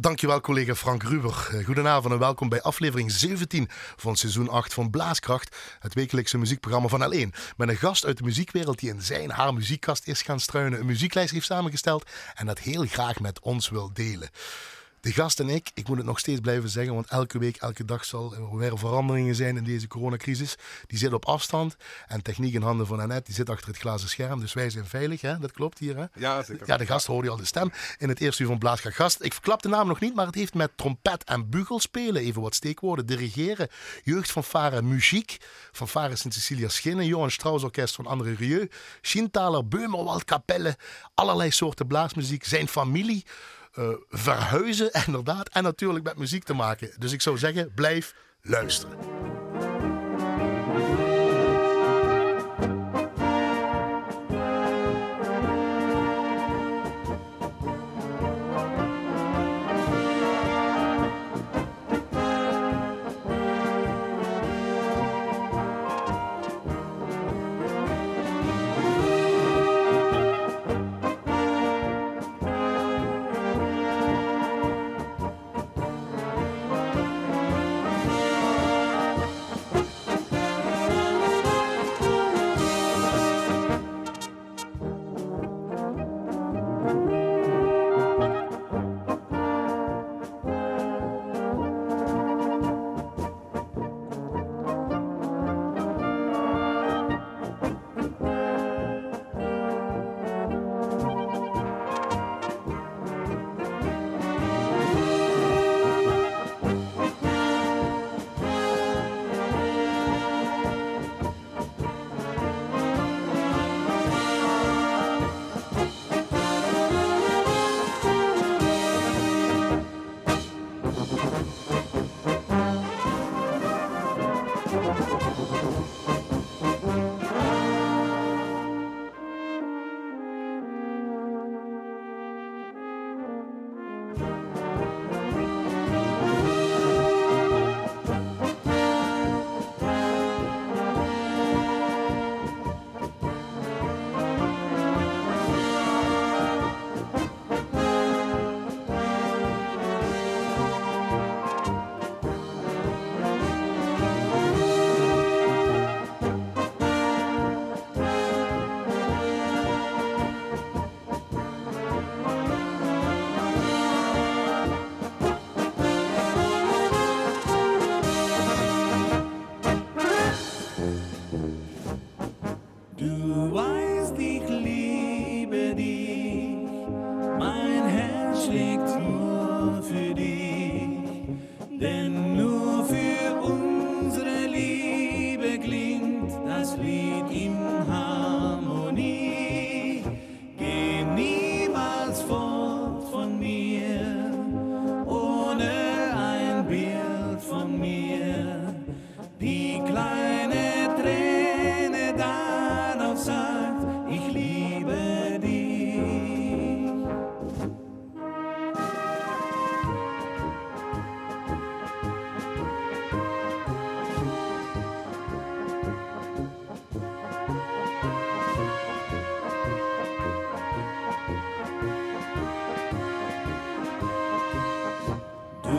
Dankjewel collega Frank Ruber. Eh, goedenavond en welkom bij aflevering 17 van seizoen 8 van Blaaskracht, het wekelijkse muziekprogramma van Alleen. Met een gast uit de muziekwereld die in zijn haar muziekkast is gaan struinen, een muzieklijst heeft samengesteld en dat heel graag met ons wil delen. De gast en ik, ik moet het nog steeds blijven zeggen, want elke week, elke dag zal er weer veranderingen zijn in deze coronacrisis. Die zit op afstand en techniek in handen van Annette, die zit achter het glazen scherm. Dus wij zijn veilig, hè? dat klopt hier. Hè? Ja, zeker. Ja, de gast hoorde je al de stem in het eerste uur van Blaaskracht Gast. Ik verklap de naam nog niet, maar het heeft met trompet en bugel spelen, even wat steekwoorden, dirigeren, jeugd van Varen muziek, van Varen Sint-Cecilia Schinnen, Johan Strauss Orkest van Andere Rieu, Schintaler, Beumerwald Kapelle, allerlei soorten blaasmuziek, zijn familie verhuizen, inderdaad. En natuurlijk met muziek te maken. Dus ik zou zeggen, blijf luisteren.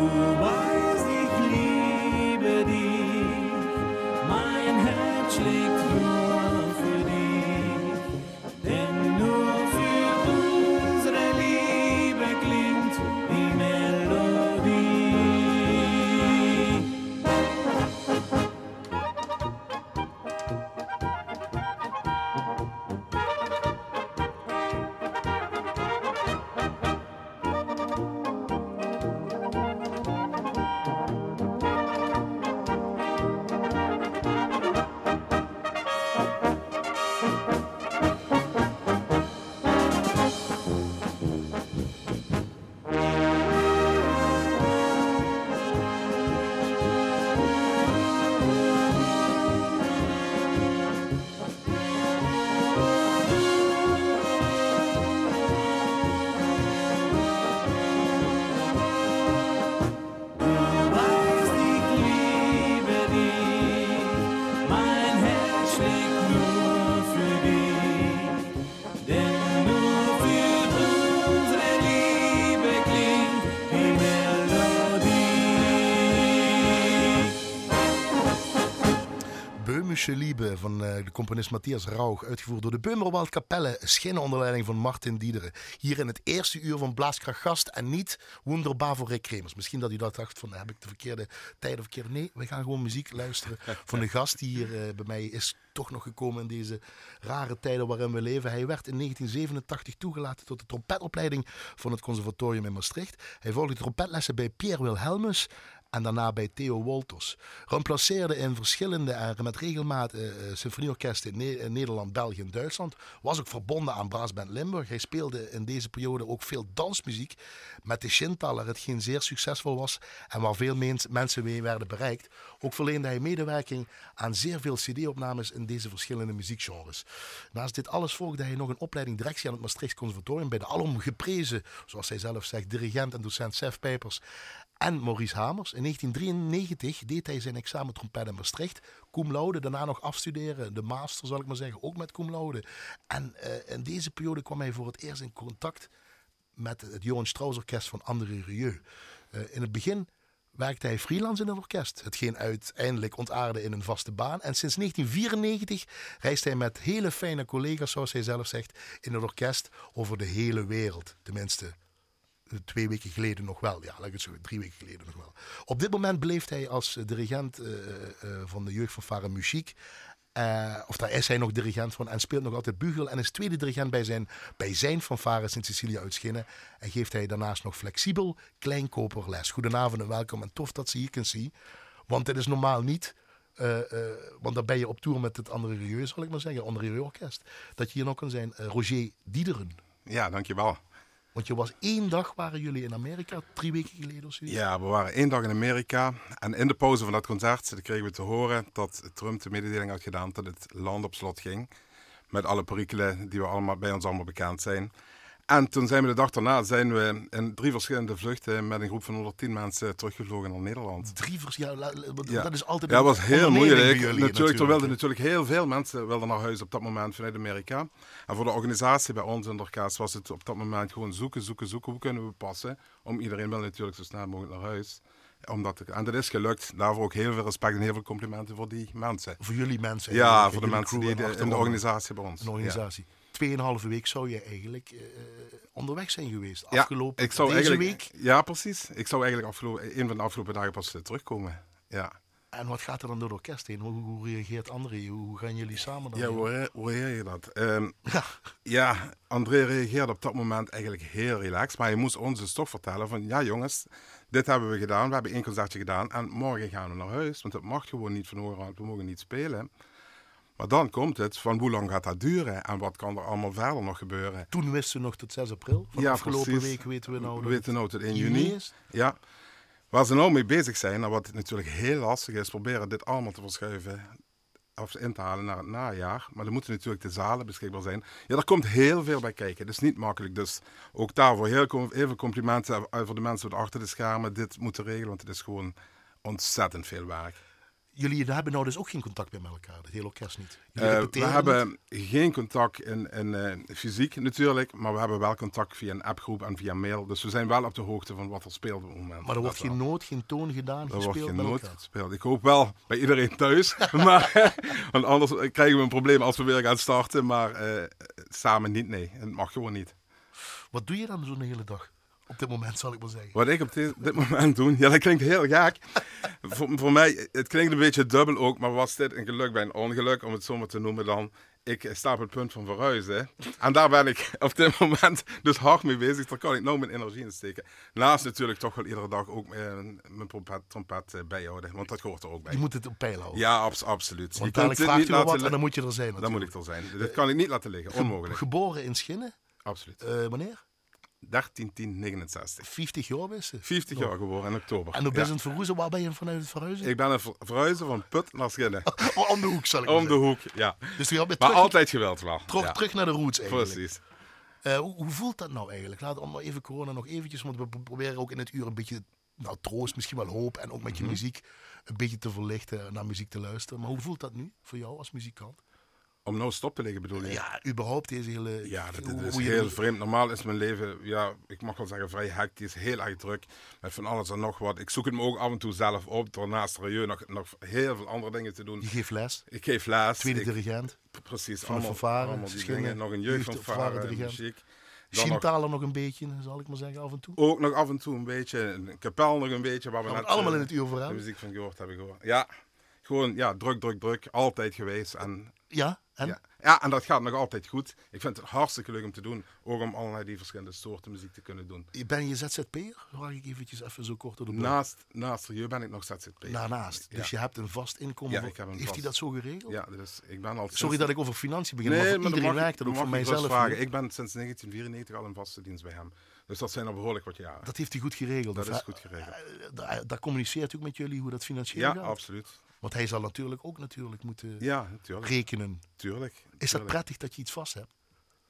you. Van uh, de componist Matthias Rauch, uitgevoerd door de Beumerwald Kapelle, schijnen onder leiding van Martin Diederen. Hier in het eerste uur van Blaaskracht Gast en niet Wonderbaar voor Rick. Misschien dat u dat dacht van, heb ik de verkeerde tijd of. Nee, we gaan gewoon muziek luisteren van de gast die hier uh, bij mij is toch nog gekomen in deze rare tijden waarin we leven. Hij werd in 1987 toegelaten tot de trompetopleiding van het conservatorium in Maastricht. Hij volgde trompetlessen bij Pierre Wilhelmus en daarna bij Theo Wolters. Remplaceerde in verschillende en met regelmaat uh, in, Nederland, België en Duitsland. Was ook verbonden aan Brassband Limburg. Hij speelde in deze periode ook veel dansmuziek met de Schintaler, hetgeen zeer succesvol was en waar veel mensen mee werden bereikt. Ook verleende hij medewerking aan zeer veel cd-opnames in deze verschillende muziekgenres. Naast dit alles volgde hij nog een opleiding directie aan het Maastricht Conservatorium bij de alom geprezen, zoals hij zelf zegt, dirigent en docent Sef Pijpers en Maurice Hamers. In 1993 deed hij zijn examen trompet in Maastricht. Cum laude, daarna nog afstuderen. De master, zal ik maar zeggen, ook met cum laude. En uh, in deze periode kwam hij voor het eerst in contact met het Johan Strauss Orkest van André Rieu. Uh, in het begin werkte hij freelance in het orkest. Hetgeen uiteindelijk ontaarde in een vaste baan. En sinds 1994 reist hij met hele fijne collega's, zoals hij zelf zegt, in het orkest over de hele wereld. Tenminste, twee weken geleden nog wel. Ja, laat het zo, drie weken geleden nog wel. Op dit moment beleeft hij als dirigent uh, uh, van de jeugdfanfare Muziek. Uh, of daar is hij nog dirigent van en speelt nog altijd bugel. En is tweede dirigent bij zijn, bij zijn fanfare Sint-Cecilia uitschinnen. En geeft hij daarnaast nog flexibel kleinkoperles. Goedenavond en welkom en tof dat ze hier kunt zien. Want dit is normaal niet... Want dan ben je op tour met het andere Rieu, zal ik maar zeggen, andere Orkest. Dat je hier nog kan zijn. Roger Diederen. Ja, dankjewel. Want je was één dag, waren jullie in Amerika, drie weken geleden of zo? Ja, we waren één dag in Amerika. En in de pauze van dat concert kregen we te horen dat Trump de mededeling had gedaan dat het land op slot ging. Met alle perikelen die we allemaal, bij ons allemaal bekend zijn. En toen zijn we de dag daarna zijn we in drie verschillende vluchten met een groep van 110 mensen teruggevlogen naar Nederland. Drie verschillende, ja, dat is altijd. Ja, dat was heel moeilijk. Jullie, natuurlijk, er wilden natuurlijk heel veel mensen wilden naar huis op dat moment vanuit Amerika. En voor de organisatie bij ons in was het op dat moment gewoon zoeken, zoeken, zoeken. Hoe kunnen we passen? Om iedereen wil natuurlijk zo snel mogelijk naar huis. Omdat, en dat is gelukt. Daarvoor ook heel veel respect en heel veel complimenten voor die mensen. Voor jullie mensen? Ja, voor de mensen die de, in de organisatie bij ons. Een organisatie. Ja tweeënhalve week zou je eigenlijk uh, onderweg zijn geweest. Afgelopen ja, ik zou deze week. Ja, precies. Ik zou eigenlijk afgelopen, een van de afgelopen dagen pas uh, terugkomen. Ja. En wat gaat er dan door het orkest heen? Hoe, hoe reageert André? Hoe gaan jullie samen dan? Ja, hoe, hoe reageer je dat? Um, ja. ja, André reageerde op dat moment eigenlijk heel relaxed. Maar hij moest ons dus toch vertellen van... Ja jongens, dit hebben we gedaan. We hebben één concertje gedaan. En morgen gaan we naar huis. Want het mag gewoon niet van horen. We mogen niet spelen. Maar dan komt het van hoe lang gaat dat duren en wat kan er allemaal verder nog gebeuren. Toen wisten we nog tot 6 april. Van ja, afgelopen week weten we nou. We weten nou tot 1 juni. Ja. Waar ze nou mee bezig zijn, en wat natuurlijk heel lastig is, proberen dit allemaal te verschuiven of in te halen naar het najaar. Maar dan moeten natuurlijk de zalen beschikbaar zijn. Ja, er komt heel veel bij kijken. Dat is niet makkelijk. Dus ook daarvoor heel even complimenten voor de mensen achter de schermen. Dit moeten regelen, want het is gewoon ontzettend veel werk jullie hebben nou dus ook geen contact meer met elkaar, het hele orkest niet? Uh, we hebben geen contact in, in uh, fysiek natuurlijk, maar we hebben wel contact via een appgroep en via mail. Dus we zijn wel op de hoogte van wat er speelt op het moment. Maar er wordt geen noot, geen toon gedaan, er wordt geen noot gespeeld. Ik hoop wel bij iedereen thuis, maar, want anders krijgen we een probleem als we weer gaan starten. Maar uh, samen niet, nee. Het mag gewoon niet. Wat doe je dan zo'n hele dag? Op dit moment zal ik maar zeggen. Wat ik op dit, moment doe, ja, dat klinkt heel gek. voor, voor mij, het klinkt een beetje dubbel ook, maar was dit een geluk bij een ongeluk, om het zo maar te noemen dan. Ik sta op het punt van verhuizen. En daar ben ik op dit moment dus hard mee bezig. Daar kan ik nou mijn energie in steken. Naast natuurlijk toch wel iedere dag ook mijn, mijn trompet, trompet eh, bijhouden. Want dat hoort er ook bij. Je moet het op peil houden. Ja, abs absoluut. Want je kunt het niet laten en dan moet je er zijn. Dan moet ik er zijn. Dat kan ik niet laten liggen. Onmogelijk. Geboren in Schinnen? Absoluut. Uh, wanneer? 131069. 50 jaar je? 50 jaar geworden in oktober. En hoe ben je het verhuizen? Waar ben je vanuit het verhuizen? Ik ben het verhuizen van Put naar Schinnen. om de hoek, zal ik Om de hoek, ja. Dus je maar terug, altijd geweld wel. Terug, ja. terug naar de roots eigenlijk. Precies. Uh, hoe, hoe, voelt dat nou eigenlijk? Laten we maar even corona nog eventjes, want we proberen ook in het uur een beetje, nou troost, misschien wel hoop en ook met je mm -hmm. muziek een beetje te verlichten, naar muziek te luisteren. Maar hoe voelt dat nu voor jou als muzikant? Om nou stop te liggen bedoel je? Ja, überhaupt deze hele... Ja, dat, dat is heel vreemd. Normaal is mijn leven, ja, ik mag wel zeggen vrij hectisch, heel erg druk. Met van alles en nog wat. Ik zoek het me ook af en toe zelf op, door naast nog, nog heel veel andere dingen te doen. Je geeft les? Ik geef les. Tweede ik, dirigent? Precies. Van allemaal, fanfare, allemaal die dingen. Nog een jeugdfanfare, muziek. Chintalen nog, nog een beetje, zal ik maar zeggen, af en toe? Ook nog af en toe een beetje. Een kapel nog een beetje. Waar we net allemaal in het uur voor de muziek van gehoord hebben gehoord. Ja, gewoon ja, druk, druk, druk. Altijd geweest. En, ja, en? Ja. ja, en dat gaat nog altijd goed. Ik vind het hartstikke leuk om te doen. Ook om allerlei die verschillende soorten muziek te kunnen doen. Ben je ZZP'er? Vraag ik eventjes even zo kort door de Naast, naast je ben ik nog ZZP'er. Daarnaast. Dus je hebt een vast inkomen. Ja, ik heb een Heeft vast... hij dat zo geregeld? Ja, dus ik ben al Sorry dat ik over financiën begin, nee, maar voor iedereen werkt dat ook voor mijzelf. Vragen. Ik ben sinds 1994 al in vaste dienst bij hem. Dus dat zijn al behoorlijk wat jaren. Dat heeft hij goed geregeld. Dat is goed geregeld. Daar, daar communiceert u met jullie hoe dat financieel ja, gaat? Ja, absoluut. Want hij zal natuurlijk ook natuurlijk moeten ja, rekenen. Tuurlijk. Is dat prettig dat je iets vast hebt?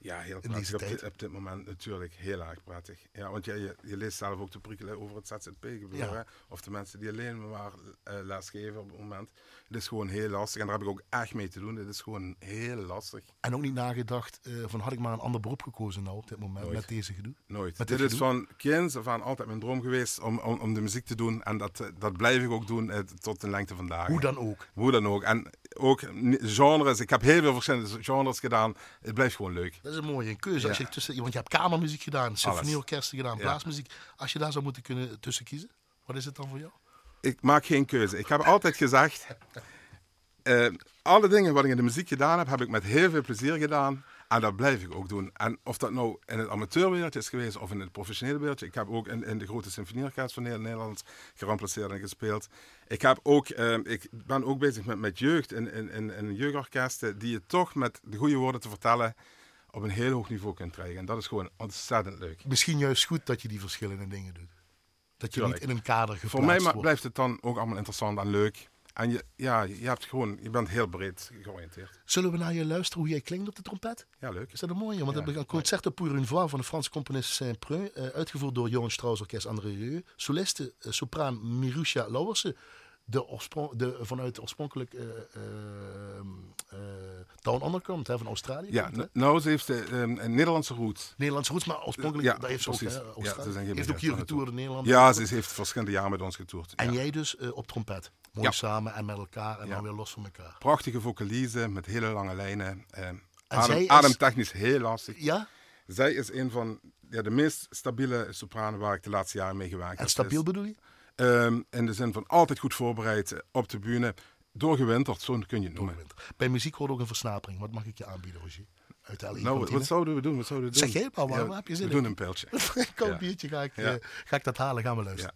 Ja, heel prettig. Op dit, op, dit, moment natuurlijk heel erg prettig. Ja, want je, je, je leest zelf ook de prikkelen over het ZZP-gebeuren. Ja. Of de mensen die alleen maar uh, lesgeven op het moment. Het is gewoon heel lastig. En daar heb ik ook echt mee te doen. Het is gewoon heel lastig. En ook niet nagedacht uh, van had ik maar een ander beroep gekozen nou op dit moment Nooit. met deze gedoe? Nooit. Met dit, dit is van kinds af aan altijd mijn droom geweest om, om, om de muziek te doen. En dat, dat blijf ik ook doen uh, tot de lengte vandaag. Hoe dan ook? Hoe dan ook. En ook genres. Ik heb heel veel verschillende genres gedaan. Het blijft gewoon leuk. Dat is een mooie keuze. Als je tussen, want je hebt kamermuziek gedaan, symfonieorkesten gedaan, blaasmuziek. Als je daar zou moeten kunnen tussen kiezen, wat is het dan voor jou? Ik maak geen keuze. Ik heb altijd gezegd, uh, alle dingen wat ik in de muziek gedaan heb, heb ik met heel veel plezier gedaan. En dat blijf ik ook doen. En of dat nou in het amateurwereldje is geweest of in het professionele wereldje. Ik heb ook in, in de grote symfonieorkest van Nederland geramplaceerd en gespeeld. Ik, heb ook, uh, ik ben ook bezig met, met jeugd in, in, in, in jeugdorkesten. Die je toch met de goede woorden te vertellen op een heel hoog niveau kunt krijgen. En dat is gewoon ontzettend leuk. Misschien juist goed dat je die verschillende dingen doet. Dat je Tuurlijk. niet in een kader geplaatst Voor mij wordt. blijft het dan ook allemaal interessant en leuk. En je, ja, je, hebt gewoon, je bent heel breed georiënteerd. Zullen we naar je luisteren hoe jij klinkt op de trompet? Ja, leuk. Is dat een mooie? Want ja, we hebben een Concerto pour une voix van de Franse componist Saint-Preux. Uh, uitgevoerd door Johan Strauss Orkest André Rieu. Soliste uh, sopraan Mirusha Lauwersen. De, oorsprong, de vanuit oorspronkelijk uh, uh, komt, hè, van Australië. Ja, komt, nou, ze heeft um, een Nederlandse roots. Nederlandse roots, maar oorspronkelijk ja, daar heeft ze precies. ook, hè, Australië. Ja, heeft ook hier getoerd in Nederland. Ja, ze heeft verschillende jaren met ons getoerd. En jij dus uh, op trompet. Mooi samen en met elkaar en dan weer los van elkaar. Prachtige vocalize met hele lange lijnen. Uh, adem, is... Ademtechnisch heel lastig. Ja? Zij is een van ja, de meest stabiele sopranen waar ik de laatste jaren mee gewerkt heb. En stabiel bedoel je? Um, in de zin van altijd goed voorbereid op de bühne. Doorgewinterd, zo kun je het noemen. Bij muziek hoort ook een versnapering. Wat mag ik je aanbieden, Roger? Uit de nou, wat, wat zouden we doen? Wat zouden we doen? Zeg jij maar, waar ja, heb je zin we in? doen een pijltje. ik koop een biertje, ga ik, ja. uh, ga ik dat halen, gaan we luisteren.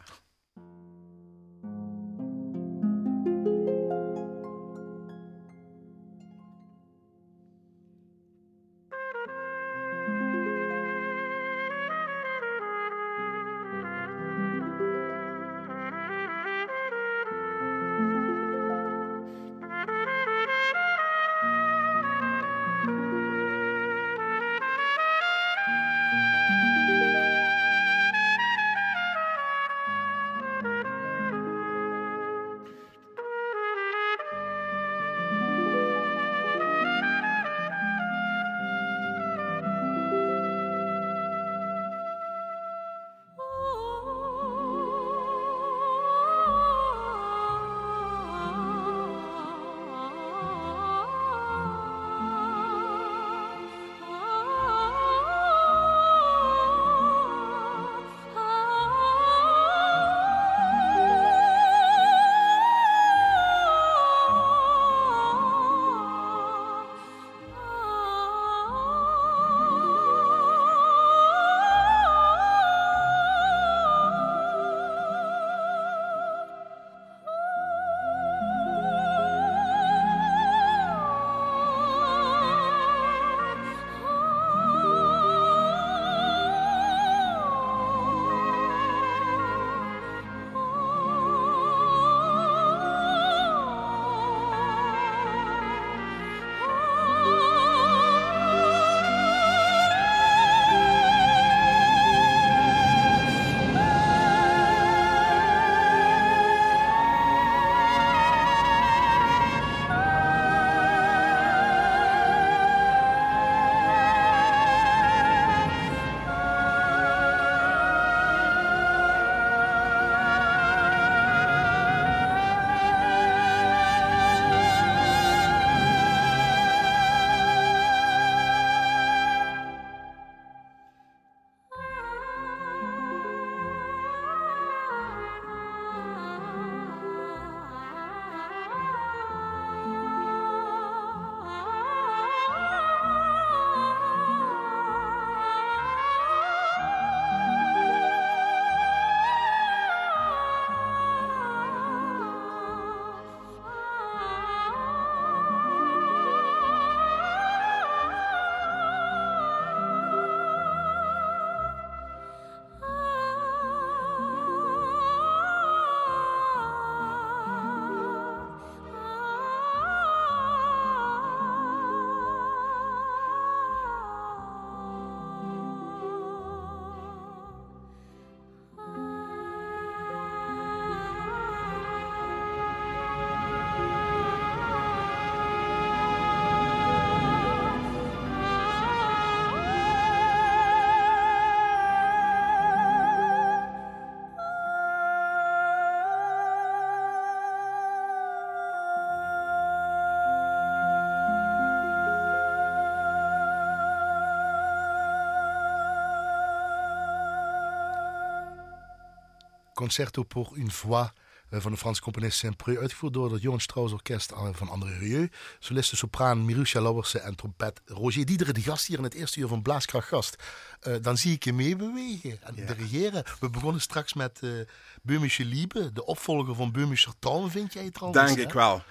Concerto pour une voix eh, van de Franse componist Saint-Preux, uitgevoerd door het Johan Strauss Orkest van André Rieu. Soliste sopraan Mirusha Lauwersen en trompet Roger Diederen, die gast hier in het eerste uur van Blaaskracht Gast. Uh, dan zie ik je meebewegen en ja. dirigeren. We begonnen straks met uh, Böhmische Liebe, de opvolger van Böhmischer Taal, vind jij trouwens? Denk ik wel.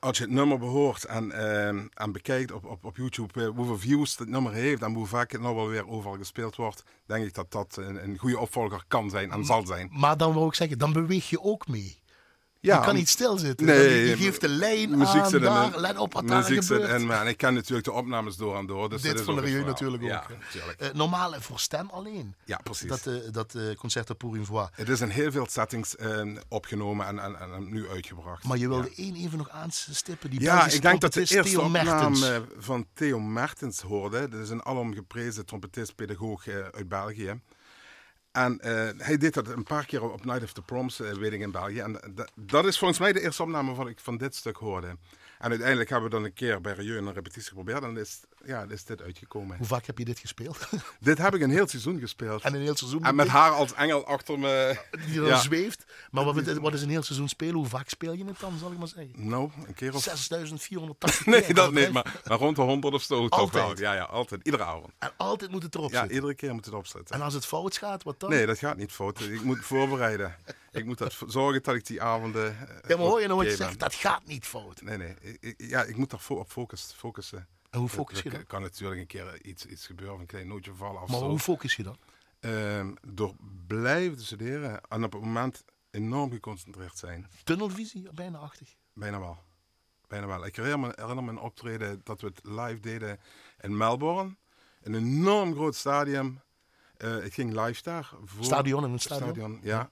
Als je het nummer behoort en, uh, en bekijkt op, op, op YouTube hoeveel views het nummer heeft en hoe vaak het nou wel weer overal gespeeld wordt, denk ik dat dat een, een goede opvolger kan zijn en zal zijn. Maar dan wil ik zeggen, dan beweeg je ook mee. Ja, je kan niet stilzitten. Nee, je geeft de lijn muziek aan, daar, let op wat daar gebeurt. En, en ik ken natuurlijk de opnames door en door. Dus Dit van de Rieu natuurlijk ook. Ja, natuurlijk. Uh, normaal voor stem alleen. Ja, precies. Dat, uh, dat uh, Concerto pour une voix. Het is in heel veel settings opgenomen en, en, en, nu uitgebracht. Maar je wilde ja. één even nog aanstippen. Die ja, ik denk dat de eerste Theo opname van Theo Mertens hoorde. Dat is een alom geprezen trompetist, pedagoog uit België. En uh, hij deed dat een paar keer op Night of the Proms, uh, in België. En dat is volgens mij de eerste opname wat ik van dit stuk hoorde. En uiteindelijk hebben we dan een keer bij Rieu een repetitie geprobeerd en is, ja, is dit uitgekomen. Hoe vaak heb je dit gespeeld? dit heb ik een heel seizoen gespeeld. En een heel seizoen? En met haar als engel achter me. Die dan zweeft. Maar wat, wat, is een heel seizoen spelen? Hoe vaak speel je het dan, zal ik maar zeggen? Nou, een keer of... 6480 Nee, dat niet, maar, maar rond de 100 of zo. Altijd? Toch wel. Ja, ja, altijd. Iedere avond. En altijd moet het erop ja, zitten? Ja, iedere keer moet het erop zitten. En als het fout gaat, wat dan? Nee, dat gaat niet fout. Ik moet voorbereiden. ik moet dat zorgen dat ik die avonden. Ja, maar hoor je nou wat je zegt? Dat gaat niet fout. Nee, nee. Ik, ja, ik moet daar op focus, focussen. En hoe focus je dan? Er kan natuurlijk een keer iets, iets gebeuren, een klein nootje vallen. Of maar zo. hoe focus je dan? Um, door blijven te studeren en op het moment enorm geconcentreerd zijn. Tunnelvisie, bijna achtig? Bijna wel. Bijna wel. Ik herinner me, herinner me een optreden dat we het live deden in Melbourne. Een enorm groot stadium. Uh, ik ging live daar. Voor stadion in een stadion? stadion ja. ja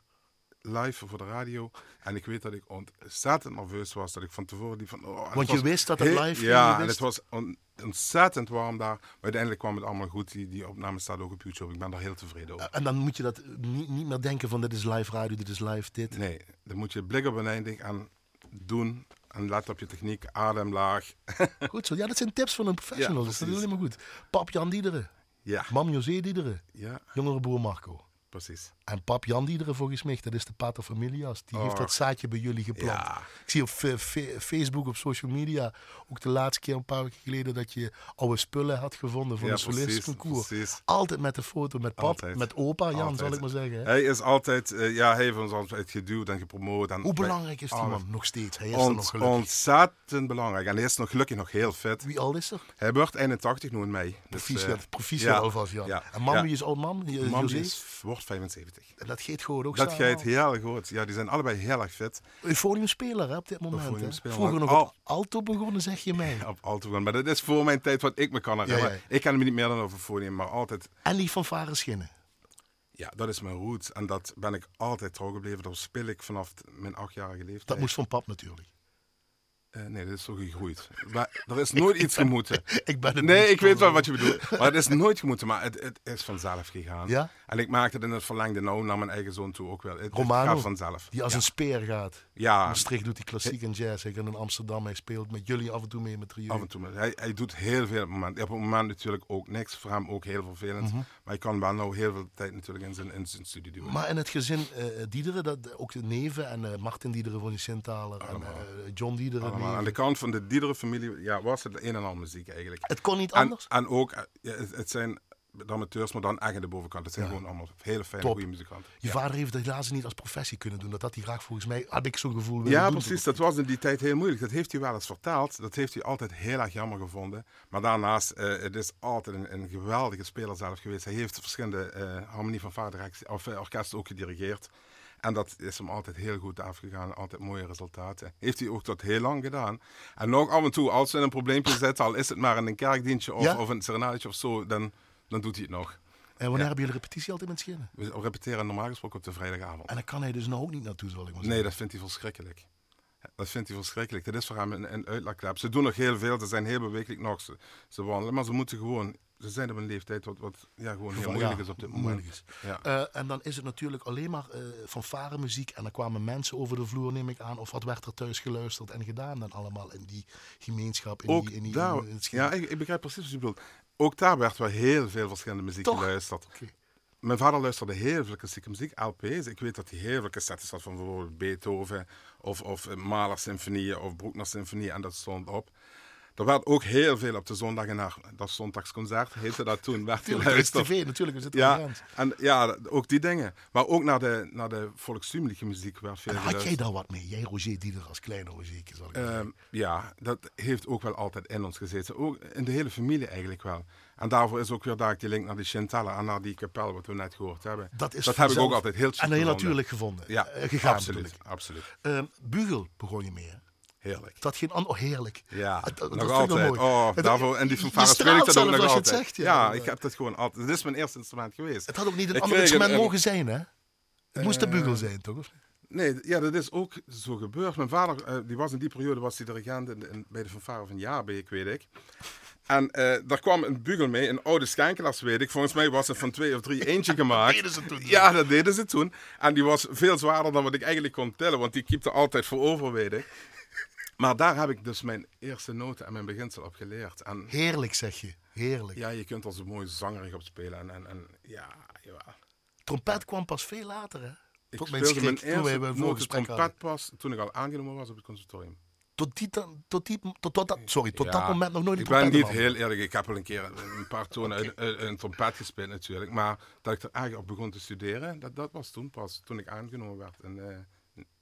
live voor de radio. En ik weet dat ik ontzettend nerveus was. Dat ik van tevoren die van... Oh, Want je wist dat het live ging? Ja, en het was on, ontzettend warm daar. Maar uiteindelijk kwam het allemaal goed. Die, die opname staat ook op YouTube. Ik ben daar heel tevreden over. En dan moet je dat niet, niet meer denken van dit is live radio, dit is live dit. Nee, dan moet je blik op een eindig en doen. En let op je techniek, adem laag. Goed zo. Ja, dat zijn tips van een professional. Ja, dat is helemaal goed. Pap Jan Diederen. Ja. Mam José Diederen. Ja. Jongere broer Marco. Precies. En pap Jan die er volgens mij, dat is de pater familias. Die heeft dat zaadje bij jullie geplant. Ja. Ik zie op Facebook, op social media, ook de laatste keer een paar weken geleden, dat je oude spullen had gevonden voor ja, een. Precies. Altijd met de foto met pap, altijd. met opa Jan, zal ik maar zeggen. Hij is altijd, uh, ja, hij heeft ons altijd geduwd en gepromoot. En Hoe belangrijk is die man nog steeds? Hij is Ont, nog gelukkig. Ontzettend belangrijk. En hij is nog gelukkig nog heel fit. Wie al is er? Hij wordt 81 nu in mei. Proficiat, dus, uh, proficiat ja, alvast, Jan. Ja. En wie is oud mam? Is, wordt 75. En dat geeft gewoon ook Dat gaat heel goed. Ja, die zijn allebei heel erg fit. Eufoniumspeler hè, op dit moment. Vroeger nog al... op alto begonnen, zeg je mij. op alto begonnen. Maar dat is voor mijn tijd wat ik me kan herinneren. Ja, ja. Ik ken me niet meer dan over fonium, maar altijd... En die van Varen Schinnen? Ja, dat is mijn roots. En dat ben ik altijd trouw gebleven. Dat speel ik vanaf mijn achtjarige leeftijd. Dat moest van pap natuurlijk. Uh, nee, dat is zo gegroeid. Maar er is nooit iets gemoeten. ik ben het Nee, ik weet wel wat je bedoelt. Maar het is nooit gemoeten, maar het, het is vanzelf gegaan. Ja? En ik maakte het in het verlengde nou naar mijn eigen zoon toe ook wel. Het, Romano, het gaat vanzelf. Die als ja. een speer gaat. Ja. Maastricht doet hij klassiek en jazz. Ik in Amsterdam, hij speelt met jullie af en toe mee met trio. Af en toe. Met, hij, hij doet heel veel op het moment. Op het moment natuurlijk ook niks. Voor hem ook heel vervelend. Mm -hmm. Maar ik kan wel nou heel veel tijd natuurlijk in zijn, in zijn studie doen. Maar in het gezin uh, Diederen, dat, ook de neven en uh, Martin Diederen van die Sint-Taler en John Diederen. Allemaal. Aan de kant van de Diederen familie ja, was het een en ander muziek eigenlijk. Het kon niet anders? En, en ook, ja, het, het, zijn de amateurs, maar dan echt aan de bovenkant. Het zijn ja. gewoon allemaal hele fijne, goede muzikanten. Je ja. vader heeft het helaas niet als professie kunnen doen. Dat had hij graag volgens mij, had ik zo'n gevoel Ja, precies. Dat was in die tijd heel moeilijk. Dat heeft hij wel eens vertaald. Dat heeft hij altijd heel erg jammer gevonden. Maar daarnaast, uh, het is altijd een, een, geweldige speler zelf geweest. Hij heeft verschillende uh, harmonie van vader of uh, orkesten ook gedirigeerd. En dat is hem altijd heel goed afgegaan. Altijd mooie resultaten. Heeft hij ook tot heel lang gedaan. En nog af en toe, als ze in een probleempje zitten, al is het maar in een kerkdienstje of, ja? of een serenadetje of zo, dan, dan doet hij het nog. En wanneer ja. hebben jullie repetitie altijd met Schinnen? We repeteren normaal gesproken op de vrijdagavond. En dan kan hij dus nou ook niet naartoe, zal ik maar zeggen. Nee, dat vindt hij verschrikkelijk. Dat vindt hij verschrikkelijk. Dat is voor hem een, een uitlaatklep. Ze doen nog heel veel, ze zijn heel bewegelijk nog. Ze, ze wandelen, maar ze moeten gewoon ze zijn op een leeftijd wat, wat ja, gewoon heel moeilijk ja, is op dit moment. Is. Ja. Uh, en dan is het natuurlijk alleen maar uh, fanfare muziek. En dan kwamen mensen over de vloer, neem ik aan. Of wat werd er thuis geluisterd en gedaan dan allemaal in die gemeenschap? In Ook die, in die, daar, in ja, ik, ik, begrijp precies wat je bedoelt. Ook daar werd wel heel veel verschillende muziek Toch? geluisterd. Okay. mijn vader luisterde heel veel klassieke muziek, LP's. Ik weet dat hij heel veel cassettes had van bijvoorbeeld Beethoven of, of Mahler symfonieën of Bruckner symfonieën en dat stond op. Er werd ook heel veel op de zondagen naar dat zondagsconcert, heette dat toen, werd geluisterd. tv natuurlijk, we zitten ja, en Ja, ook die dingen. Maar ook naar de, naar de muziek werd veel Had jij daar wat mee? Jij, Roger Dieder, als kleine Roger? Uh, ja, dat heeft ook wel altijd in ons gezeten. Ook in de hele familie eigenlijk wel. En daarvoor is ook weer daar die link naar die Chantelle en naar die kapel wat we net gehoord hebben. Dat, is dat heb ik ook altijd heel En heel natuurlijk gevonden. Ja, uh, gegaan absoluut. absoluut. Uh, Bugel begon je mee, Heerlijk. Dat geen oh, heerlijk. Ja, dat, nog altijd. Oh, daarvoor, en die fanfare speel ik dat ook nog altijd. Zegt, ja. ja. ik heb dat gewoon altijd. Het is mijn eerste instrument geweest. Het had ook niet een ik ander instrument mogen zijn, hè? Het moest de eh, bugel zijn, toch? Nee, ja, dat is ook zo gebeurd. Mijn vader, uh, die was in die periode was hij dirigent in, in, bij de fanfare van Jaarbeek, weet ik. En uh, daar kwam een bugel mee, een oude schenkelas, weet ik. Volgens mij was het van twee of drie eentje gemaakt. dat deden ze toen. Ja, dat deden ze toen. En die was veel zwaarder dan wat ik eigenlijk kon tellen, want die keepte altijd voor over, weet ik. Maar daar heb ik dus mijn eerste noten en mijn beginsel op geleerd. En, Heerlijk zeg je, heerlijk. Ja, je kunt als een mooie zangerig op spelen. En, en, en ja, jawel. Trompet kwam pas veel later, hè? Ik tot mijn speelde schrik, mijn eerste noten trompet pas toen ik al aangenomen was op het conservatorium. Tot, die, tot, die, tot, tot, dat, sorry, tot dat moment nog nooit Ik ben niet heel eerlijk. Ik heb wel een keer een paar tonen uit, een trompet gespeeld natuurlijk. Maar dat ik er eigenlijk op begon te studeren, dat, dat was toen pas. Toen ik aangenomen werd in uh, eh,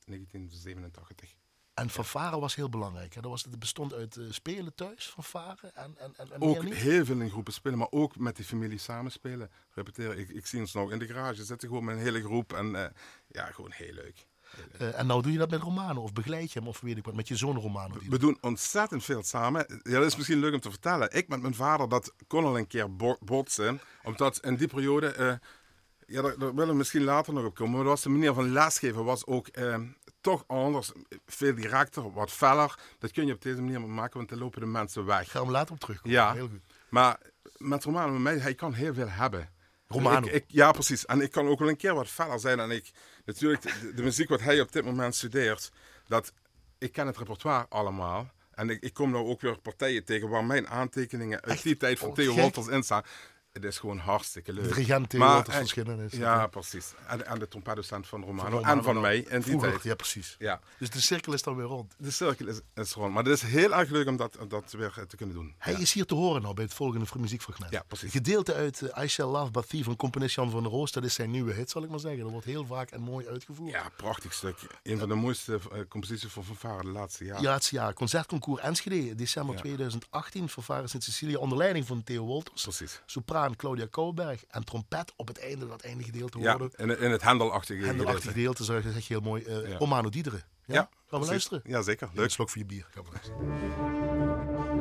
1987. En fanfare was heel belangrijk. Hè? Dat was, het bestond uit uh, spelen thuis, fanfare en, en, en, en Ook heel veel in groepen spelen, maar ook met die familie samenspelen. Repeteren. Ik, ik zie ons nog in de garage zitten, gewoon met een hele groep. En uh, ja, gewoon heel leuk. Uh, en nou doe je dat met Romano of begeleid je hem of weet ik wat, met je zoon Romano? We doen ontzettend veel samen. Ja, dat is misschien leuk om te vertellen. Ik met mijn vader, dat kon al een keer botsen. Omdat in die periode... ja, daar, daar, willen we misschien later nog op komen. Maar dat was de manier van lesgeven was ook toch anders, veel directer, wat feller. Dat kun je op deze manier maken, want dan lopen de mensen weg. Gaan we later op terugkomen. Ja, heel goed. Maar met Romano, met mij, hij kan heel veel hebben. Romano. Ik, ja, precies. En ik kan ook wel een keer wat feller zijn. En ik, natuurlijk, de, muziek wat hij op dit moment studeert, dat, ik ken het repertoire allemaal. En ik, ik kom nou ook weer partijen tegen waar mijn aantekeningen uit die tijd van oh, Theo Wolters in staan het is gewoon hartstikke leuk. Regent maar, en, verschillen is. Ja, precies. En, en de trompetdocent van Romano, van en van mij in die tijd. Ja, precies. Ja. Dus de cirkel is dan weer rond. De cirkel is, is rond. Maar het is heel erg leuk om dat, dat weer te kunnen doen. Hij is hier te horen nou bij het volgende muziekfragment. Ja, precies. Gedeelte uit uh, I Shall Love Thee van componist Jan van der Roos. Dat is zijn nieuwe hit, zal ik maar zeggen. Dat wordt heel vaak en mooi uitgevoerd. Ja, prachtig stuk. Een van de mooiste uh, composities van Fanfare de laatste jaren. Ja, laatste jaar. Concertconcours Enschede, december 2018. Fanfare Sint-Cecilia onder leiding van Theo Wolters. Precies. Sopraan Claudia Kouwberg en trompet op het einde, dat einde gedeelte ja, in, in het hendelachtige gedeelte. Hendelachtige gedeelte, zeg je heel mooi. Uh, ja. Romano Diederen. Ja? ja Gaan we luisteren? Ja, zeker. Leuk. Een slok voor je bier. Gaan we luisteren.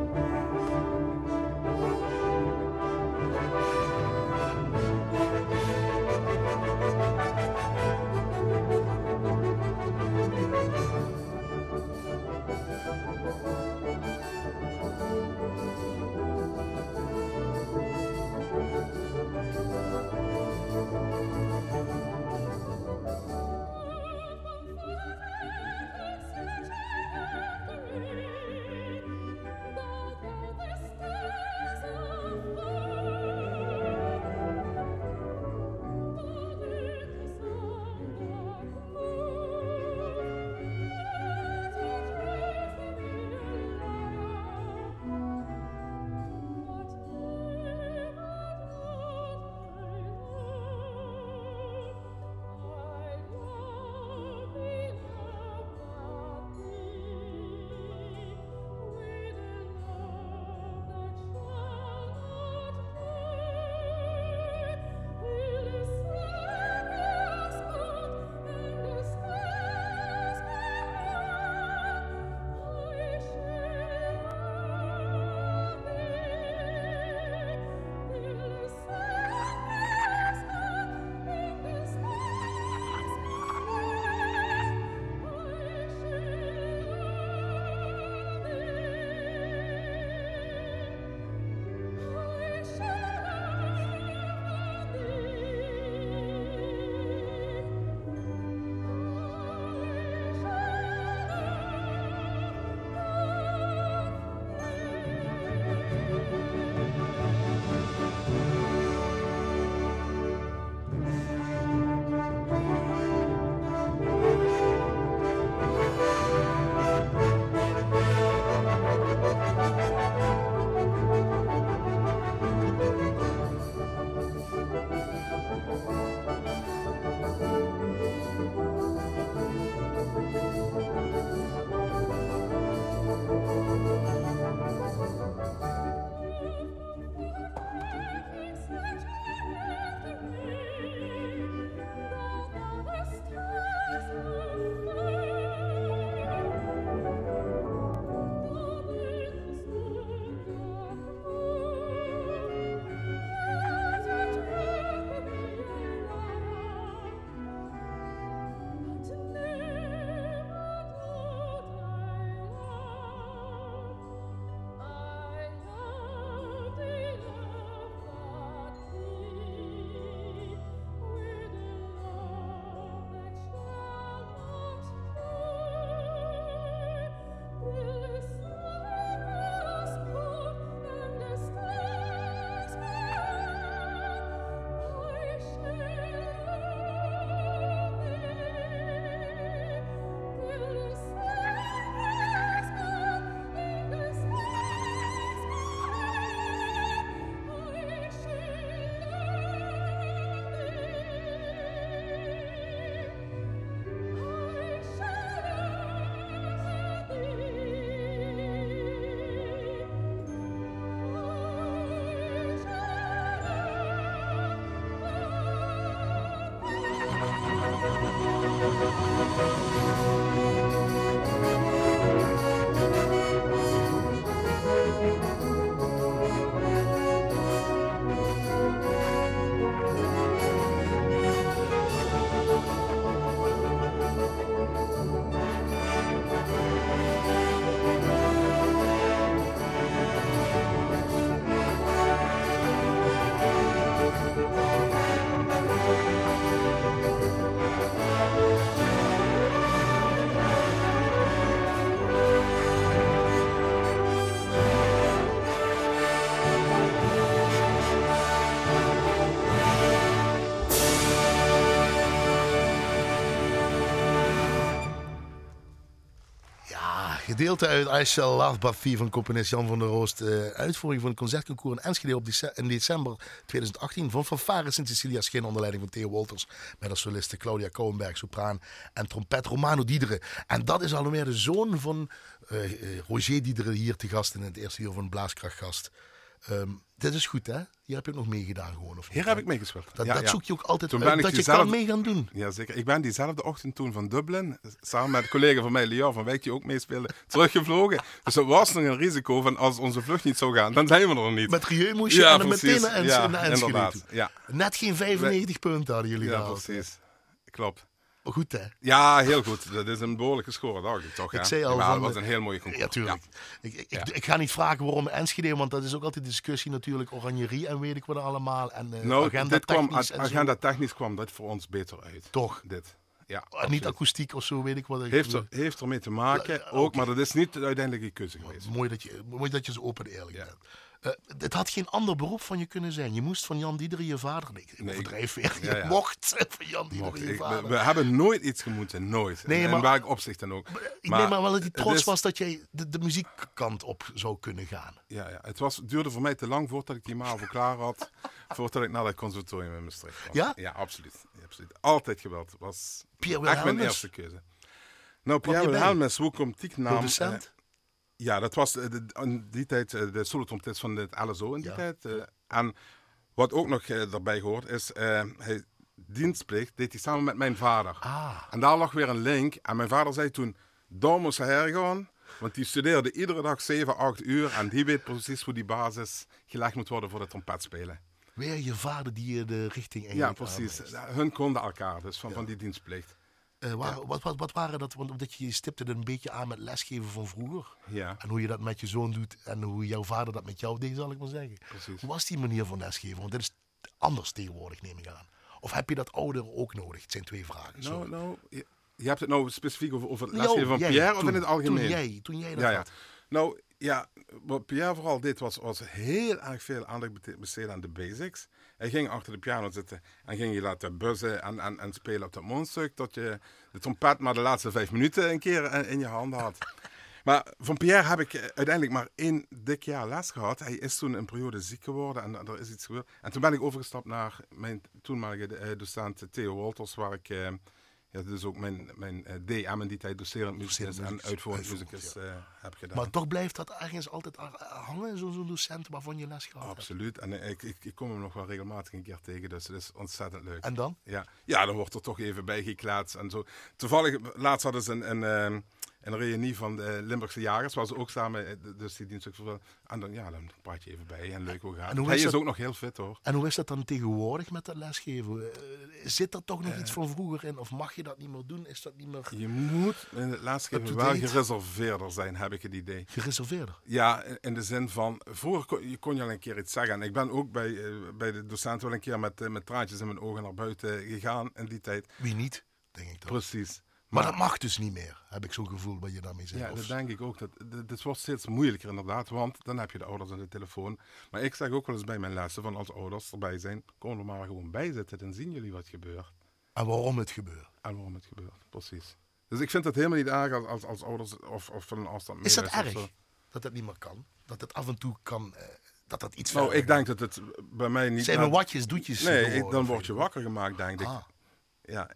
Gedeelte uit I Shall Love Buffy van componist Jan van der Roost. Uh, uitvoering van het concertconcours in Enschede op in december 2018 van Fanfare Sint Cecilia Schin onder leiding van Theo Wolters. Met als soliste Claudia Kouwenberg, sopraan en trompet Romano Diederen. En dat is alweer de zoon van uh, Roger Diederen hier te gast in het eerste uur van Blaaskrachtgast. Um, dit is goed, hè? Hier heb je ook nog meegedaan gewoon. Of Hier heb ik meegespeeld. Dat, dat zoek je ook altijd toen uit, dat je kan mee gaan doen. Ja, zeker. Ik ben diezelfde ochtend toen van Dublin, samen met een collega van mij, Leo van Wijk, die ook meespeelde, teruggevlogen. Dus er was nog een risico van als onze vlucht niet zou gaan, dan zijn we er nog niet. Met Rieu moest je ja, en meteen naar. Net geen 95 punten hadden jullie ja, Ja, precies. Klopt goed, hè? Ja, heel goed. Dat is een behoorlijke score, dacht ik toch? Ik zei al, van, dat was een heel mooie concours. Ja, tuurlijk. Ik, ik, ik, ga niet vragen waarom Enschede, want dat is ook altijd discussie natuurlijk. Oranjerie en weet ik wat allemaal. En uh, nou, agenda technisch. Kwam, agenda technisch kwam dat voor ons beter uit. Toch? Dit. Ja, ah, niet akoestiek of zo, weet ik wat. Heeft, er, heeft ermee te maken, ook, maar dat is niet de uiteindelijke keuze geweest. Mooi dat je, mooi dat je zo open en eerlijk bent. Uh, het had geen ander beroep van je kunnen zijn. Je moest van Jan Dieder je vader. Nee, ik nee, weer. Je ja, ja. mocht van Jan Dieder je vader. We, hebben nooit iets gemoeten, nooit. Nee, en, maar, en ik opzicht dan ook. Ik maar, neem maar wel dat die trots was dat jij de, de, muziekkant op zou kunnen gaan. Ja, ja. Het, was, duurde voor mij te lang voordat ik die MAVO klaar had. voordat ik naar het conservatorium in Maastricht kwam. Ja? Ja, absoluut. absoluut. Altijd geweld. was Pierre echt mijn eerste keuze. Nou, Pierre Wilhelmus, hoe komt die naam? Producent? Ja, dat was de, in die tijd eh, de solotrompetist van het LSO in die tijd. En wat ook nog uh, erbij hoort is, hij dienstplicht deed hij samen met mijn vader. Ah. En daar lag weer een link. En mijn vader zei toen, daar moest hij hergaan. Want die studeerde iedere dag 7, 8 uur. En die weet precies hoe die basis gelegd moet worden voor het trompetspelen. Weer je vader die je de richting in Ja, precies. Hun konden elkaar, dus van, van die dienstplicht. Uh, wat, wat, wat, waren dat? Want omdat je stipte er een beetje aan met lesgeven van vroeger. Ja. En hoe je dat met je zoon doet en hoe jouw vader dat met jou deed, zal ik maar zeggen. Precies. Hoe was die manier van lesgeven? Want dit is anders tegenwoordig, neem ik aan. Of heb je dat ouder ook nodig? Het zijn twee vragen. Nou, nou je, je, hebt het nou specifiek over, over het lesgeven van Pierre of in het algemeen? Toen jij, toen jij dat ja, had. Nou, ja, wat Pierre vooral deed was, was heel erg veel aandacht besteden aan de basics. Hij ging achter de piano zitten en ging je laten buzzen en, en, en spelen op dat mondstuk. Tot je de trompet maar de laatste vijf minuten een keer in je handen had. Maar van Pierre heb ik uiteindelijk maar één dik jaar les gehad. Hij is toen een periode ziek geworden en er is iets gebeurd. En toen ben ik overgestapt naar mijn toenmalige eh, docent Theo Wolters, waar ik eh, ja, dus ook mijn, mijn eh, DM in die tijd docerend muzikus en uitvoerend muzikus ja. uh, heb gedaan. Maar toch blijft dat ergens altijd hangen, zo'n zo docent waarvan je les gehad Absoluut. En ik, ik, ik, kom hem nog wel regelmatig een keer tegen, dus het is ontzettend leuk. En dan? Ja, ja dan wordt er toch even bij geklaatst en zo. Toevallig, laatst hadden ze een... een uh, een reunie van de Limburgse jagers, waar ze ook samen, eh, dus die dienst ook En dan, ja, dan praat je even bij en leuk hoe gaat Hij is, is ook nog heel fit hoor. En hoe is dat dan tegenwoordig met dat lesgeven? Uh, zit er toch nog uh, iets van vroeger in? Of mag je dat niet meer doen? Is dat niet meer... Je moet in het lesgeven wel gereserveerder zijn, heb ik het idee. Gereserveerder? Ja, in de zin van, vroeger kon je, kon je al een keer iets zeggen. En ik ben ook bij, uh, bij de docent wel een keer met, met traantjes in mijn ogen naar buiten gegaan in die tijd. Wie niet, denk ik dan. Precies. Maar, dat mag dus niet meer, heb ik zo'n gevoel wat je daarmee zegt. Ja, dat denk ik ook. Dat, dat, wordt steeds moeilijker inderdaad, want dan heb je de ouders aan de telefoon. Maar ik zeg ook wel eens bij mijn lessen van als ouders erbij zijn, kom er maar gewoon bij zitten, dan zien jullie wat gebeurt. En waarom het gebeurt. En waarom het gebeurt, precies. Dus ik vind het helemaal niet erg als, als, als ouders of, of van een afstand Is dat erg, dat het niet meer kan? Dat het af en toe kan... Uh, dat dat iets Nou, ik denk dat het bij mij niet... Zijn er watjes, doetjes? Nee, dan word je wakker gemaakt, denk ik. Ah. Ja,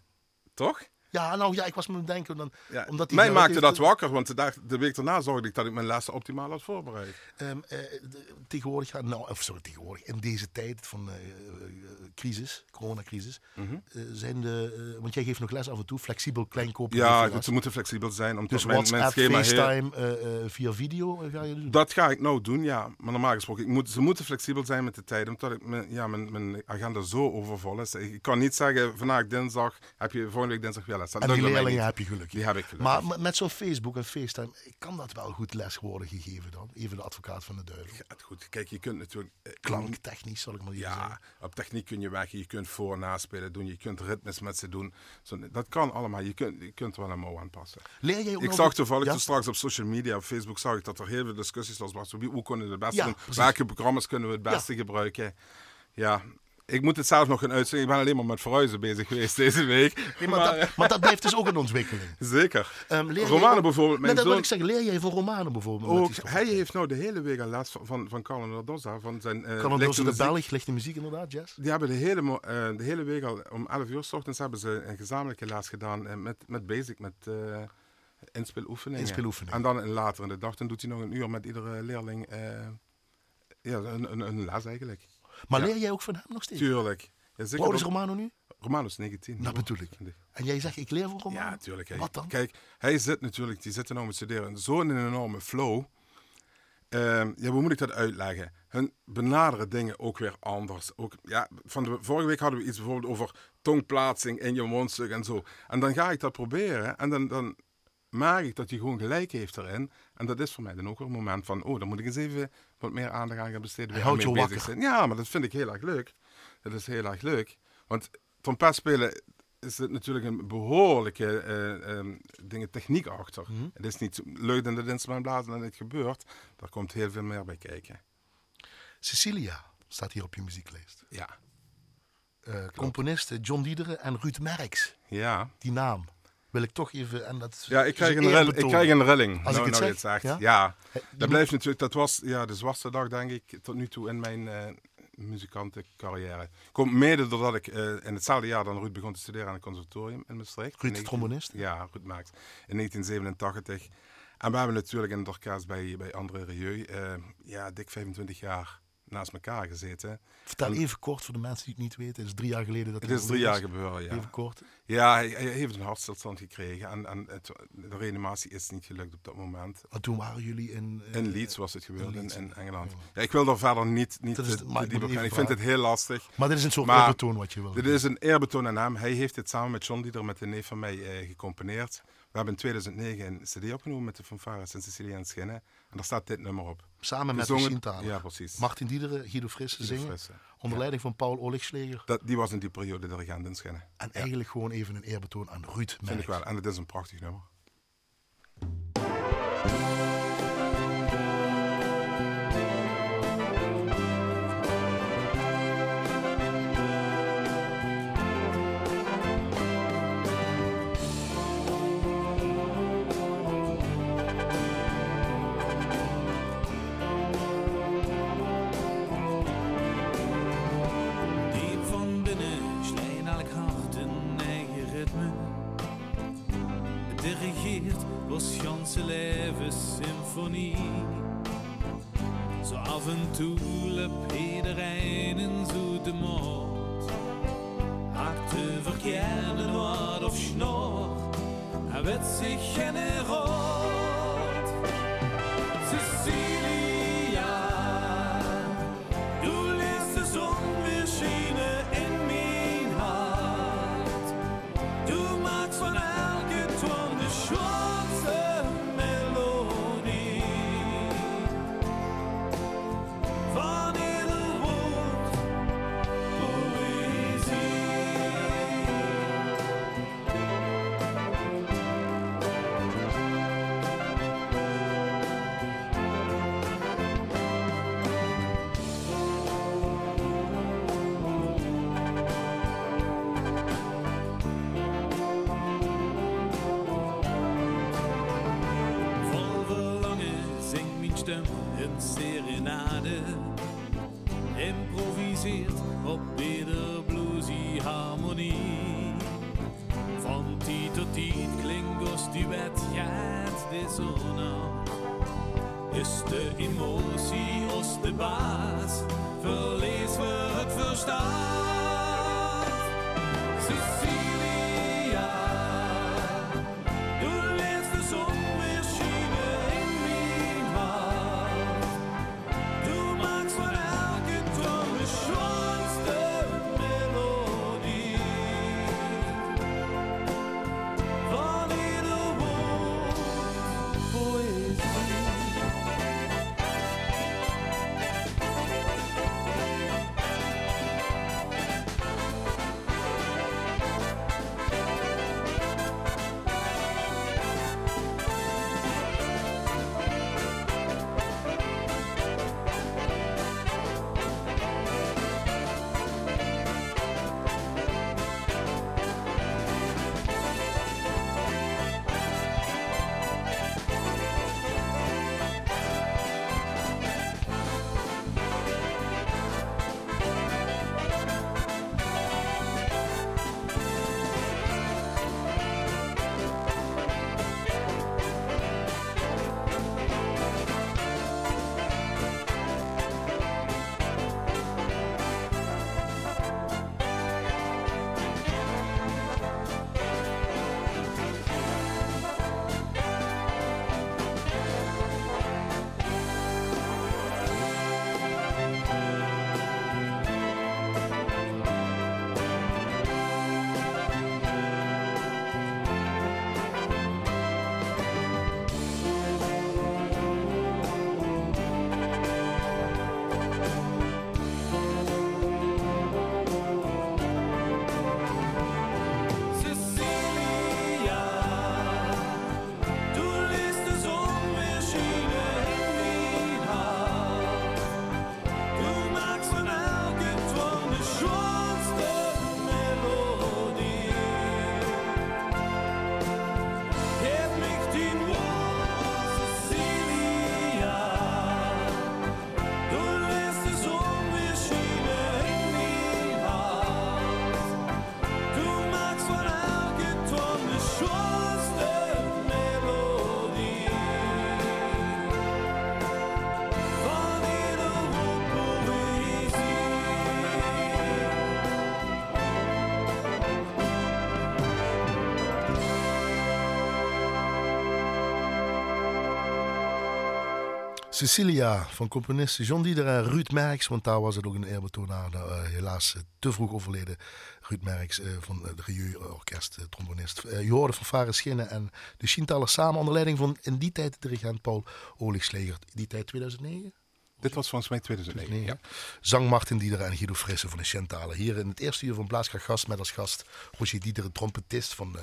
toch? Ja, nou ja, ik was me denken. Dan, omdat die mij maakte dat wakker, want de, dag, de week daarna zorgde ik dat ik mijn lessen optimaal had voorbereid. Um, uh, tegenwoordig, nou, of sorry, tegenwoordig, in deze tijd van uh, crisis, coronacrisis, mm -hmm. zijn de, want jij geeft nog les af en toe, flexibel kleinkopen. Ja, ze moeten flexibel zijn. Om dus mijn, mijn schema FaceTime, via video ga je doen? Dat ga ik nou doen, ja. Maar normaal gesproken, ik moet, ze moeten flexibel zijn met de tijd, omdat ik, mijn, ja, mijn, mijn agenda zo overvol is. Ik kan niet zeggen, vandaag dinsdag heb je volgende week dinsdag en die leerlingen heb je gelukkig. Die heb ik gelukkig. Maar met zo'n Facebook en FaceTime kan dat wel goed les worden gegeven dan? Even de advocaat van de duivel. Ja, goed. Kijk, je kunt natuurlijk... Eh, Klanktechnisch, zal ik maar ja, zeggen. Ja, op techniek kun je weg. Je kunt voor- naspelen doen. Je kunt ritmes met ze doen. Zo, dat kan allemaal. Je kunt, je kunt wel een mouw aanpassen. Leer jij ook ik zag toevallig straks op social media, op Facebook, zag ik dat er heel veel discussies was. Hoe kunnen we het beste doen? Welke programma's kunnen we het beste gebruiken? Ja, Ik moet het zelf nog gaan uitzoeken. Ik ben alleen maar met verhuizen bezig geweest deze week. maar, maar, dat, maar, dat, blijft dus ook een ontwikkeling. Zeker. Um, romanen bijvoorbeeld. Mijn dat wil ik zeggen. Leer jij van romanen bijvoorbeeld? Ook, hij heeft nou de hele week al les van, van, van Carlo Dossa. Van zijn, uh, Carlo Dossa, de Belg, lichte muziek inderdaad, jazz? Die hebben de hele, uh, de hele week al om 11 uur s ochtends hebben ze een gezamenlijke les gedaan uh, met, met Basic, met... Uh, inspeeloefeningen. inspeeloefeningen. En dan later in de dag, dan doet hij nog een uur met iedere leerling ja, een, een, een les eigenlijk. Maar leer jij ook van hem nog steeds? Tuurlijk. Ja, Hoe oud is Romano nu? Romano is 19. Dat bedoel ik. En jij zegt, ik leer van Romano? Ja, natuurlijk. Wat dan? Kijk, hij zit natuurlijk, die zit er nou met studeren, zo'n enorme flow. Uh, ja, hoe moet ik dat uitleggen? Hun benaderen dingen ook weer anders. Ook, ja, van de, vorige week hadden we iets bijvoorbeeld over tongplaatsing in je mondstuk en zo. En dan ga ik dat proberen en dan, dan ik dat hij gewoon gelijk heeft erin. En dat is voor mij dan ook een moment van, oh, dan moet ik eens even wat meer aandacht aan gaan besteden. Hij houdt je wakker. Zijn. Ja, maar dat vind ik heel erg leuk. Dat is heel erg leuk. Want trompet spelen is het natuurlijk een behoorlijke uh, dingen techniek achter. Mhm. Het is niet leuk dat het instrument blazen en het gebeurt. Daar komt heel veel meer bij kijken. Cecilia staat hier op je muzieklijst. Ja. Uh, componisten John Diederen en Ruud Merks. Ja. Die naam wil ik toch even. En dat ja, ik krijg, een, rel, ik krijg een relling. Als nou, ik het nou zeg, ja? ja. Dat blijft natuurlijk, dat was ja, de zwartste dag, denk ik, tot nu toe in mijn uh, muzikantencarrière. Komt mede doordat ik uh, in hetzelfde jaar dan Ruud begon te studeren aan het conservatorium in Maastricht. Ruud, trombonist? Ja, Ruud Maakt. In 1987. En we hebben natuurlijk in het orkest bij, bij André Rieu, uh, ja, dik 25 jaar naast elkaar gezeten. Vertel even kort voor de mensen die het niet weten. Het is drie jaar geleden dat Het is drie jaar gebeurd, ja. Even kort. Ja, hij, hij, heeft een hartstilstand gekregen en, en het, de reanimatie is niet gelukt op dat moment. Maar toen waren jullie in... Uh, in Leeds was het gebeurd, in, in, Engeland. Ja, ik wil daar verder niet, niet dat is, te, te diep gaan. Ik vind het heel lastig. Maar dit is een soort maar, eerbetoon wat je wil. Dit is een eerbetoon aan hem. Hij heeft dit samen met John er met een neef van mij uh, gecomponeerd. We hebben in 2009 een cd opgenomen met de fanfares en Cecilia en Schinnen. En daar staat dit nummer op. Samen met de Ja, precies. Martin Diederen, Guido Frisse zingen. Frisse. Onder leiding van Paul Olichsleger. Dat, die was in die periode de regent in Schinnen. En ja. eigenlijk gewoon even een eerbetoon aan Ruud. Vind ik wel. En het is een prachtig nummer. verkeerde noord of snoor, werd zich en baas, verlies we het verstand. Cecilia van componisten John Dieder en Ruud Merks, want daar was het ook een eerbetoon aan. Uh, helaas uh, te vroeg overleden. Ruud Merks uh, van de Rieu Orkest, trombonist. je hoorde van Schinnen en de Schienthalers samen onder leiding van in die tijd de dirigent Paul Oligsleger. Die tijd 2009? Dit was volgens mij 2009. Ja. Zang Martin Dieder en Guido Frisse van de Schentalen. Hier in het eerste uur van Blaaskracht Gast met als gast Roger Dieder, een trompetist van uh,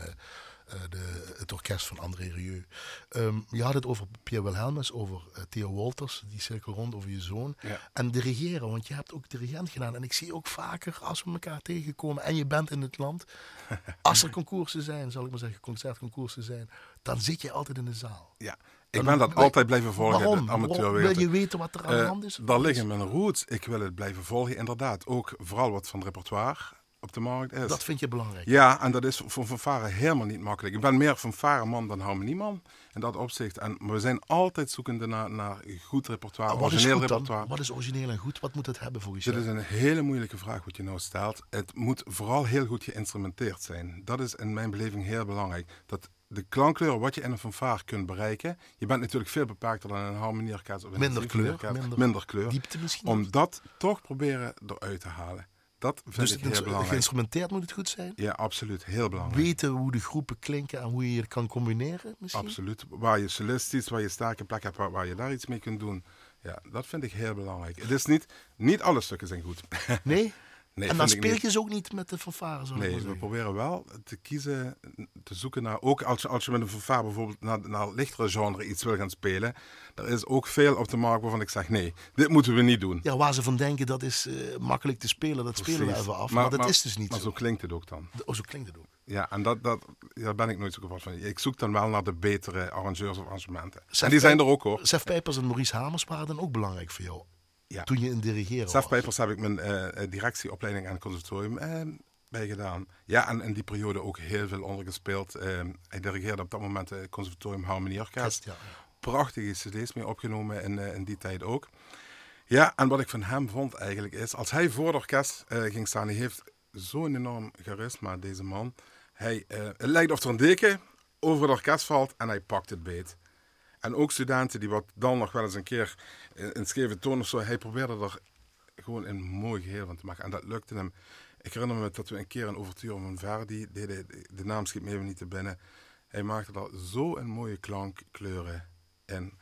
de, het orkest van André Rieu. Um, je had het over Pierre Wilhelmus, over uh, Theo Wolters, die cirkel rond over je zoon. Ja. En dirigeren, want je hebt ook dirigent gedaan. En ik zie ook vaker, als we elkaar tegenkomen en je bent in het land, als er concoursen zijn, zal ik maar zeggen, concertconcoursen zijn, dan zit je altijd in de zaal. Ja. Ik ben dat altijd blijven volgen, waarom? amateurwereld. Wil je weten wat er aan de hand is? Uh, daar liggen mijn roots. Ik wil het blijven volgen, inderdaad. Ook vooral wat van repertoire op de markt is. Dat vind je belangrijk? Ja, en dat is voor fanfare helemaal niet makkelijk. Ik ben meer fanfareman dan harmonieman in dat opzicht. En, we zijn altijd zoekende naar, naar goed repertoire, wat origineel is goed repertoire. Dan? Wat is origineel en goed? Wat moet het hebben voor Dit is een hele moeilijke vraag wat je nou stelt. Het moet vooral heel goed geïnstrumenteerd zijn. Dat is in mijn beleving heel belangrijk. Dat de klankkleur, wat je in een fanfare kunt bereiken. Je bent natuurlijk veel beperkter dan een harmonieorkest of een minder kleur, minder, minder kleur. Diepte misschien. Om dat toch proberen eruit te halen. Dat vind dus ik heel belangrijk. Geïnstrumenteerd moet het goed zijn? Ja, absoluut. Heel belangrijk. Weten hoe de groepen klinken en hoe je het kan combineren misschien? Absoluut. Waar je solistisch, waar je sterke plek hebt, waar, waar, je daar iets mee kunt doen. Ja, dat vind ik heel belangrijk. Het is niet, niet alle stukken zijn goed. Nee? Nee, en dan speel je ze ook niet met de fanfare? Zo Nee, we proberen wel te kiezen, te zoeken naar... Ook als je, als je met een fanfare bijvoorbeeld naar, naar lichtere genre iets wil gaan spelen... Er is ook veel op de markt waarvan ik zeg, nee, dit moeten we niet doen. Ja, waar ze van denken dat is uh, makkelijk te spelen, dat spelen we even af. Maar, dat is dus niet Maar zo. zo klinkt het ook dan. Oh, zo klinkt het ook. Ja, en dat, dat, daar ben ik nooit zo van. Ik zoek dan wel naar de betere arrangeurs of arrangementen. Sef en die zijn er ook hoor. Sef Pijpers en Maurice Hamers waren dan ook belangrijk voor jou? Ja. Toen je in dirigeren Sef Pijpers heb ik mijn uh, directieopleiding aan het conservatorium uh, bij gedaan. Ja, en in die periode ook heel veel ondergespeeld. Uh, hij dirigeerde op dat moment het conservatorium Harmonieorkest. Ja, ja. Prachtige cd's mee opgenomen in, in die tijd ook. Ja, en wat ik van hem vond eigenlijk is, als hij voor het orkest ging staan, hij heeft zo'n enorm charisma, deze man. Hij, het lijkt of er een deken over het orkest valt en hij pakt het beet. En ook studenten die wat dan nog wel eens een keer in scheve toon of zo, hij probeerde er gewoon een mooi geheel van te maken. En dat lukte hem. Ik herinner me dat we een keer een overtuur van Verdi deden, de naam schiet me even niet te binnen. Hij maakte daar zo een mooie klankkleuren in.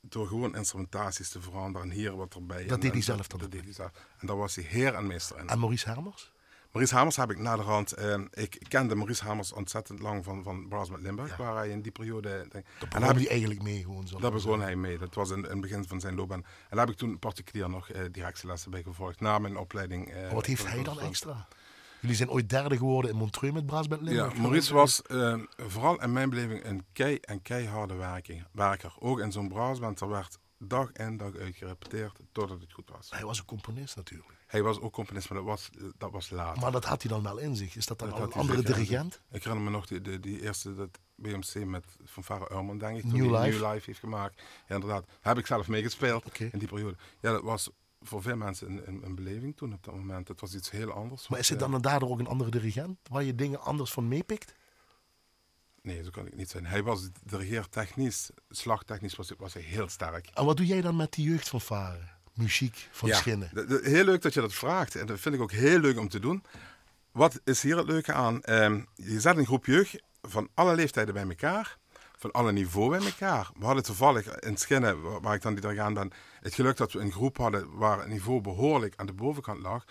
Door gewoon instrumentaties te veranderen en hier wat erbij. Dat en, deed hij zelf dan? Dat deed hij zelf. En daar was hij heer en meester in. En Maurice Hamers? Maurice Hamers heb ik naderhand. Uh, ik kende Maurice Hamers ontzettend lang van, van Brass met Limburg, Ja. waar hij in die periode. Denk, Daar en begon heb hij ik, eigenlijk mee gewoon zo. daar begon hij mee. Dat was in, in het begin van zijn loopbaan. En daar heb ik toen particulier nog eh, directielessen bij gevolgd. Na mijn opleiding. eh, wat heeft hij dan extra? Jullie zijn ooit derde geworden in Montreux met Brass met Limburg. Ja, Maurice was eh, vooral in mijn beleving een kei en keiharde werker. Ook in zo'n brassband, er werd dag in dag uit gerepeteerd totdat het goed was. Hij was een componist natuurlijk. Hij was ook componist, maar dat was, dat was later. Maar dat had hij dan wel in zich. Is dat dan Dat een andere zeker dirigent? Ik herinner me nog die, die, die eerste dat BMC met Fanfare Urman, denk ik. New Life. New Life heeft gemaakt. Ja, inderdaad. Heb ik zelf meegespeeld in die periode. Ja, dat was voor veel mensen een, een, een beleving toen op dat moment. Het was iets heel anders. Maar is het dan daardoor ook een andere dirigent? Waar je dingen anders van meepikt? Nee, zo kan ik niet zijn. Hij was dirigeertechnisch, slagtechnisch was, was hij heel sterk. En wat doe jij dan met die jeugd van Varen? Muziek van Ja, Schinnen. heel leuk dat je dat vraagt. En dat vind ik ook heel leuk om te doen. Wat is hier het leuke aan? Ehm, je zet een groep jeugd van alle leeftijden bij elkaar. Van alle niveaus bij elkaar. We hadden toevallig in Schinnen, waar- waar ik dan die dirigent ben, het geluk dat we een groep hadden waar het niveau behoorlijk aan de bovenkant lag.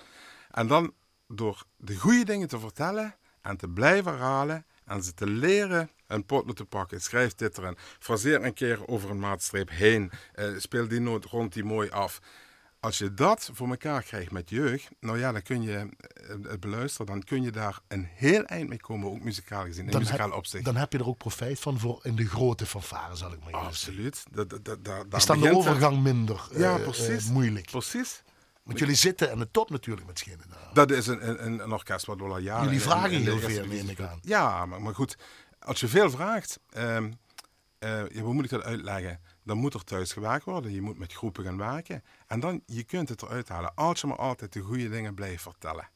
En dan door de goede dingen te vertellen en te blijven herhalen en ze te leren een potlood te pakken. Schrijf dit erin. Fraseer een keer over een maatstreep heen. Eh, speel die noot rond die mooi af. Als je dat voor elkaar krijgt met jeugd, nou ja, dan kun je eh, het beluisteren, dan kun je daar een heel eind mee komen, ook muzikaal gezien, in Dan muzikaal heb, opzicht. dan heb je er ook profijt van voor in de grote fanfare, zal ik maar zeggen. Absoluut. Dat, daar Is dan de het. overgang minder Ja, eh, precies. moeilijk? Precies. Want jullie zitten aan de top natuurlijk met Schinnen. daar. Dat is een, een, een orkest wat al jaren... Jullie vragen in heel veel, neem ik aan. Ja, maar, maar goed. Als je veel vraagt, eh, ja, hoe moet ik dat uitleggen? Dan moet er thuis gewerkt worden. Je moet met groepen gaan werken. En dan, je kunt het eruit halen. Als je maar altijd de goede dingen blijft vertellen.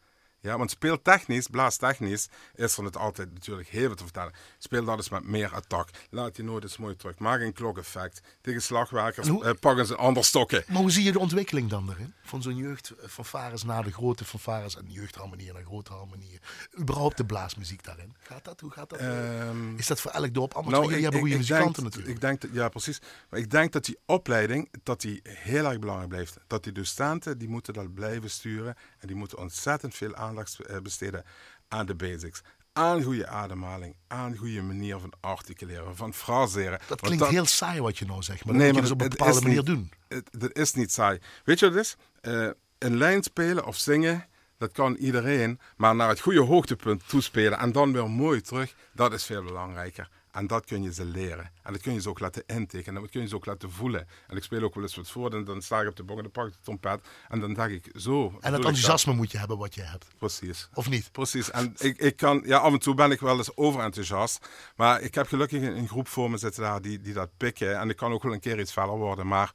Ja, want speeltechnisch, blaastechnisch, is er het altijd natuurlijk heel veel te vertellen. Speel dat eens met meer attack. Laat die nooit eens mooi terug. Maak een klokeffect. Tegen slagwerkers hoe, eh, pakken ze ander stokken. Maar hoe zie je de ontwikkeling dan erin? Van zo'n jeugdfanfares naar de grote fanfares en jeugdharmonieën naar grote harmonieën. Überhaupt de blaasmuziek daarin. Gaat dat? Hoe gaat dat? Um, is dat voor elk dorp anders? Nou, jullie hebben goede muzikanten natuurlijk. Ik denk, ja, precies. Maar ik denk dat die opleiding dat die heel erg belangrijk blijft. Dat die docenten die moeten dat blijven sturen. En die moeten ontzettend veel aandacht eh, besteden aan de basics aan goede ademhaling, aan goede manier van articuleren, van fraseren. Dat klinkt heel saai wat je nou zegt, maar nee, dat moet je dus op een bepaalde manier doen. Het, is niet saai. Weet je wat het is? Uh, een lijn spelen of zingen, dat kan iedereen, maar naar het goede hoogtepunt toespelen en dan weer mooi terug, dat is veel belangrijker. En dat kun je ze leren. En dat kun je ze ook laten intekenen. En dat kun je ze ook laten voelen. En ik speel ook wel eens wat voor. En dan sta ik op de bok en dan pak ik de trompet. En dan denk ik zo. En dat enthousiasme moet je hebben wat je hebt. Precies. Of niet? Precies. En ik, ik kan, ja, af en toe ben ik wel eens overenthousiast. Maar ik heb gelukkig een, groep voor me zitten daar die, die dat pikken. En ik kan ook wel een keer iets verder worden. Maar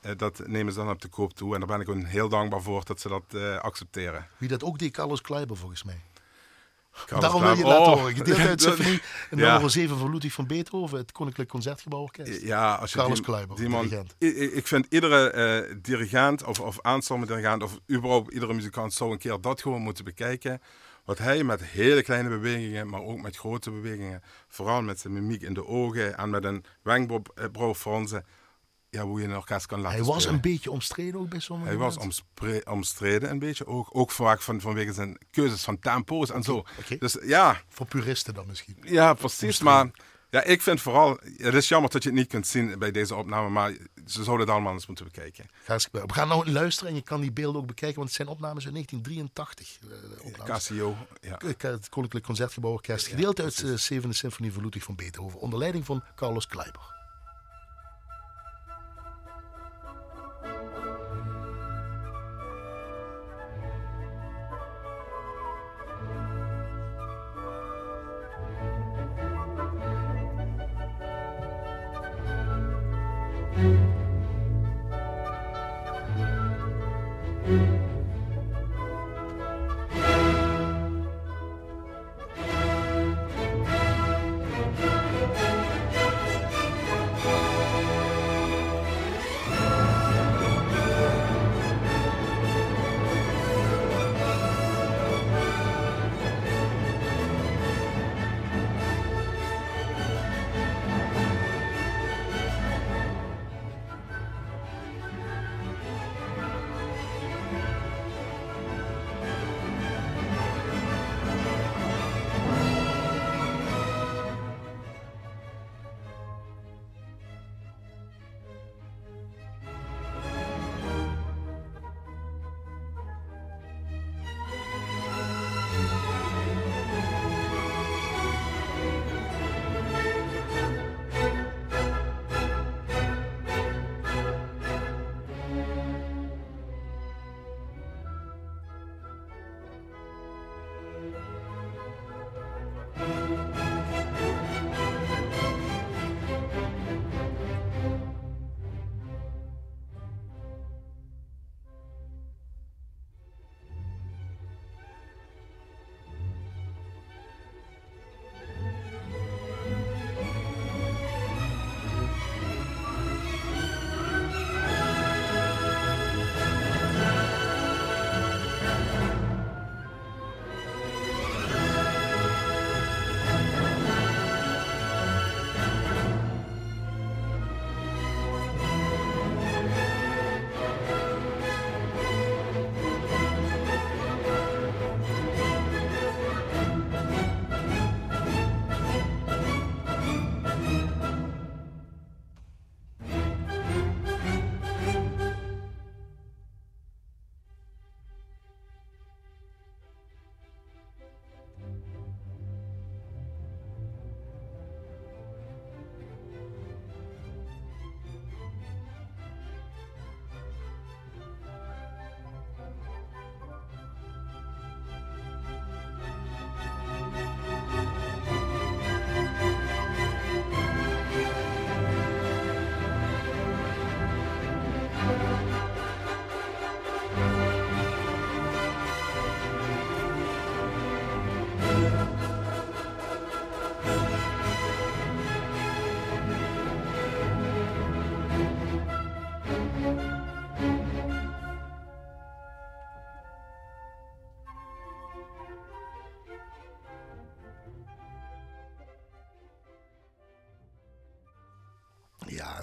eh, dat nemen ze dan op de koop toe. En daar ben ik ook heel dankbaar voor dat ze dat uh, accepteren. Wie dat ook deed, Carlos Kleiber volgens mij. Daarom wil je laten oh. horen. Gedeeld uit symfonie nummer 7 van Ludwig van Beethoven, het Koninklijk Concertgebouworkest. Ja, als je Carlos Kleiber, die man, dirigent. Ik, vind iedere uh, dirigent of, of aanstormende dirigent of überhaupt iedere muzikant zou een keer dat gewoon moeten bekijken. Wat hij met hele kleine bewegingen, maar ook met grote bewegingen, vooral met zijn mimiek in de ogen en met een wenkbrauwfronsen, ja, hoe je een orkest kan laten Hij was een beetje omstreden ook bij sommige Hij was omstreden een beetje, ook, ook vaak van, vanwege zijn keuzes van tempo's en zo. Dus ja. Voor puristen dan misschien. Ja, precies. Maar ja, ik vind vooral, het is jammer dat je het niet kunt zien bij deze opname, maar ze zouden het allemaal eens moeten bekijken. We gaan nou luisteren en je kan die beelden ook bekijken, want het zijn opnames uit 1983. Uh, Casio, ja. Het Koninklijk Concertgebouworkest, gedeeld uit de zevende symfonie van Ludwig van Beethoven, onder leiding van Carlos Kleiber.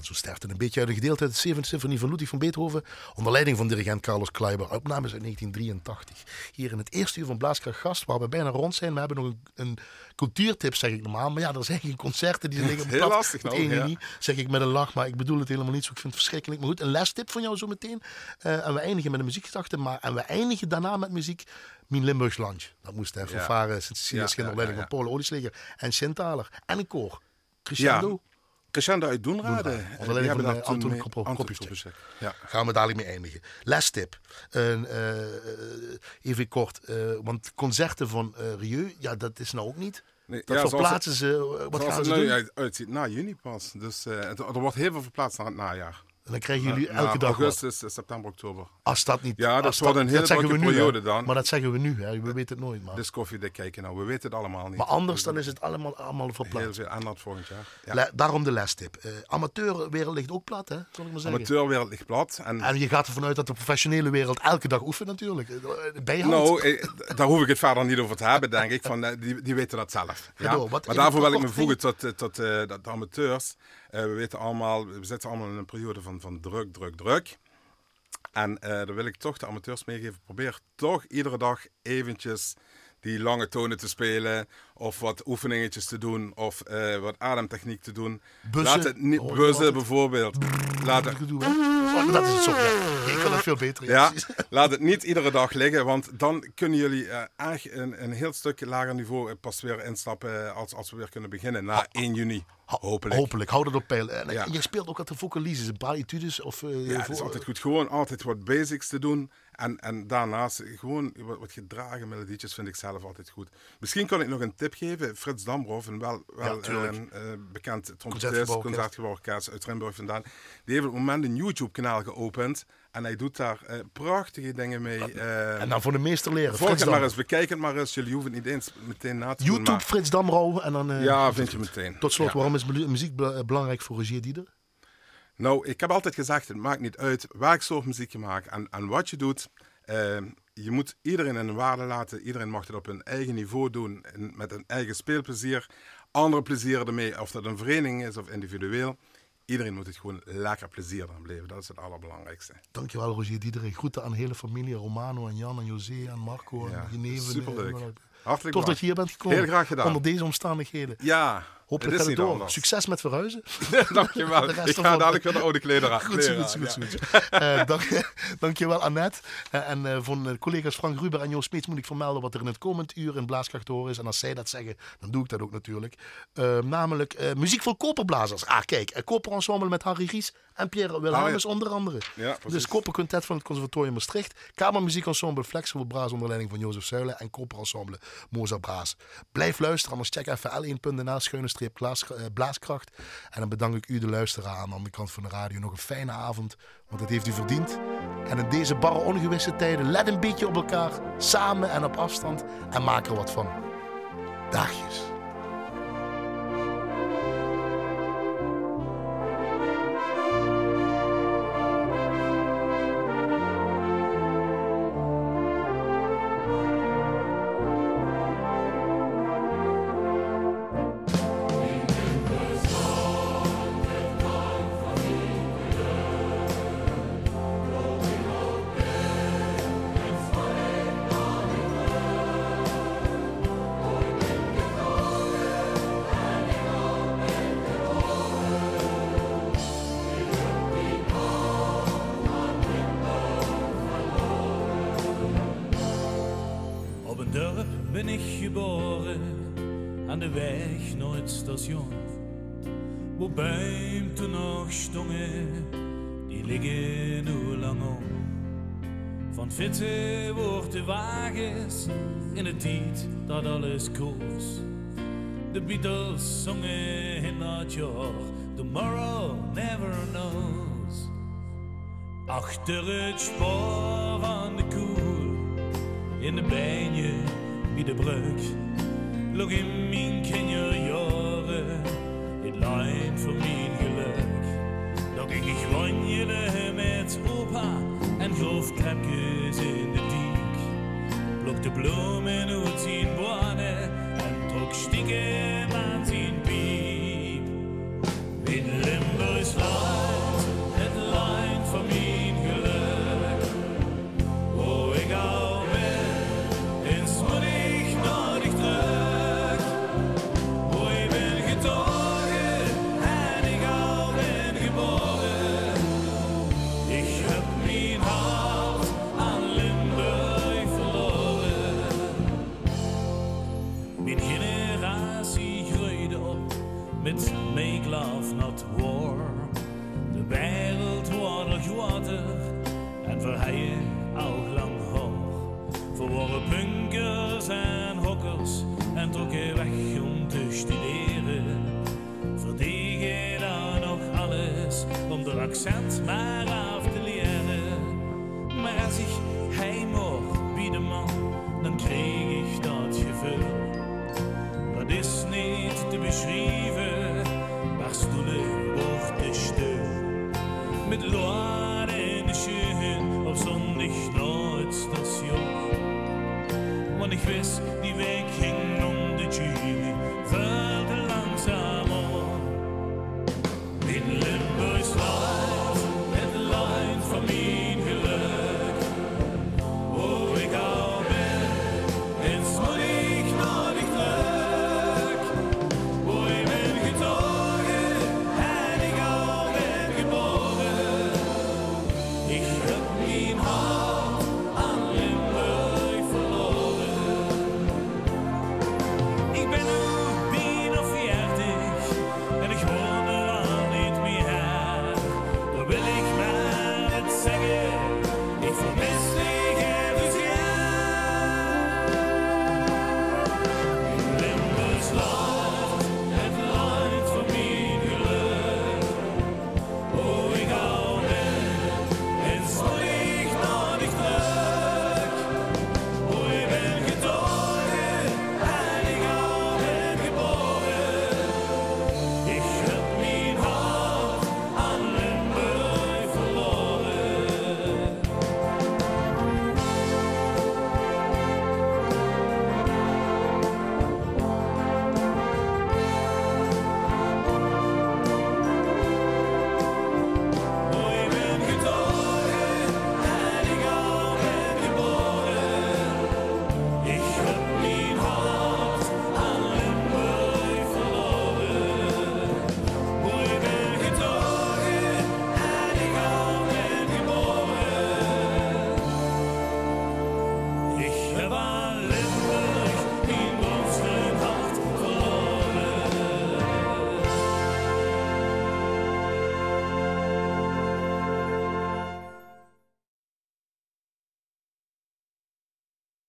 en zo sterft een beetje uit een gedeelte uit de 7 symfonie van Ludwig van Beethoven. Onder leiding van dirigent Carlos Kleiber. Opnames uit 1983. Hier in het eerste uur van Blaaskracht Gast, waar we bijna rond zijn. We hebben nog een, een cultuurtip, zeg ik normaal. Maar ja, er zijn geen concerten die liggen op Heel lastig nou, ja. niet, zeg ik met een lach. Maar ik bedoel het helemaal niet zo. Ik vind het verschrikkelijk. Maar goed, een lestip van jou zo meteen. Uh, en we eindigen met een muziekgedachte. Maar, en we eindigen daarna met muziek. Mijn Limburgs Lunch. Dat moest even ja. varen. Cecilia ja, ja, ja, van Polen Oliesleger. En Sint-Taler. En een koor. Crescendo. Crescendo uit Doenraden. Onder leiding van uh, Anton Kopjestek. Ja. Gaan we dadelijk mee eindigen. Lestip. Uh, even kort. Uh, want concerten van Rieu, ja, dat is nou ook niet. Nee, dat ja, verplaatsen ze. Wat gaan ze nu uitziet na juni pas. Dus er wordt heel veel verplaatst naar het najaar. En dan krijgen jullie elke dag augustus, wat. september, oktober. Als dat niet... Ja, dat wordt een hele drukke periode dan. Maar dat zeggen we nu, hè. we weten het nooit. Maar. Dus koffiedik kijken, nou, we weten het allemaal niet. Maar anders dan is het allemaal, allemaal verplaatst. Heel veel volgend jaar. Ja. daarom de lestip. Uh, amateurwereld ligt ook plat, hè, zal ik maar zeggen. Amateurwereld ligt plat. En, en je gaat ervan uit dat de professionele wereld elke dag oefent natuurlijk. Eh, Bijhand. Nou, eh, daar hoef ik het verder niet over te hebben, denk ik. Van, die, die weten dat zelf. Ja? maar daarvoor wil ik me voegen tot, tot de amateurs. Uh, we weten allemaal, we zitten allemaal in een periode van, van druk, druk, druk. En uh, daar wil ik toch de amateurs meegeven. Probeer toch iedere dag eventjes die lange tonen te spelen. Of wat oefeningetjes te doen. Of uh, wat ademtechniek te doen. Bussen. Laat het niet oh, bussen bijvoorbeeld. Laat het... Oh, dat is het zo. Ja. Ik kan het veel beter. Ja, laat het niet iedere dag liggen. Want dan kunnen jullie uh, een, een heel stuk lager niveau pas weer instappen. Als, als we weer kunnen beginnen na 1 juni. Hopelijk. Hopelijk, hou dat op peil. En ja. je speelt ook altijd vocalises, etudes? Of, uh, ja, het is altijd goed. Gewoon altijd wat basics te doen. En, en daarnaast gewoon wat, wat gedragen melodietjes vind ik zelf altijd goed. Misschien kan ik nog een tip geven. Frits Dambroff, een wel, wel ja, een, uh, bekend trompetist, concertgeworkkaas uit Rimburg vandaan. Die heeft op het moment een YouTube-kanaal geopend. En hij doet daar uh, prachtige dingen mee. Uh, en dan voor de meester leren. Volg het maar eens, bekijk het maar eens. Jullie hoeven het niet eens meteen na te YouTube, doen, Frits Damro. En dan, uh, ja, vind je meteen. Tot slot, waarom is muziek belangrijk voor Rogier Dieder? Nou, ik heb altijd gezegd, het maakt niet uit welk soort muziek je maakt en, en wat je doet. Ehm, je moet iedereen een waarde laten. Iedereen mag het op een eigen niveau doen. met een eigen speelplezier. Andere plezier ermee. Of dat een vereniging is of individueel. Iedereen moet het gewoon lekker plezier aan beleven. Dat is het allerbelangrijkste. Dankjewel Roger Diederik. Groeten aan de hele familie. Romano en Jan en José en Marco en Geneven. Superleuk. Hartelijk Tof dat je hier bent gekomen. Heel graag gedaan. Onder deze omstandigheden. Ja, Hopelijk gaat het door. Anders. Succes met verhuizen. dankjewel. Ik ga dadelijk weer de oude kleder aan. Goed zo, goed zo. Goed, goed, uh, dank, dankjewel Annette. Uh, en uh, van collega's Frank Ruber en Joost Smeets moet ik vermelden wat er in het komend uur in Blaaskracht horen is. En als zij dat zeggen, dan doe ik dat ook natuurlijk. namelijk muziek voor koperblazers. Ah, kijk. koperensemble met Harry Ries en Pierre Wilhelmus ah, ja. onder andere. Ja, dus koperquintet van het Conservatorium Maastricht. Kamermuziekensemble Flexible Braas onder leiding van Jozef Zuilen. En koperensemble Moza Braas. Blijf luisteren, anders check even l1.nl schuine streep blaaskracht. En dan bedank ik u, de luisteraar, aan de andere kant van de radio. Nog een fijne avond, want dat heeft u verdiend. En in deze barre ongewisse tijden, let een beetje op elkaar, samen en op afstand, en maak er wat van. Dagjes. De Beatles zongen in dat jaar, tomorrow never knows. Achter het spoor van de koel, in de bijnje bij de brug, log in mijn kinderjaren, het lijnt voor mijn geluk. Dat ik gewoon jullie met opa en de diek. Plukte bloemen uit zijn bonen en trok stiekem aan zijn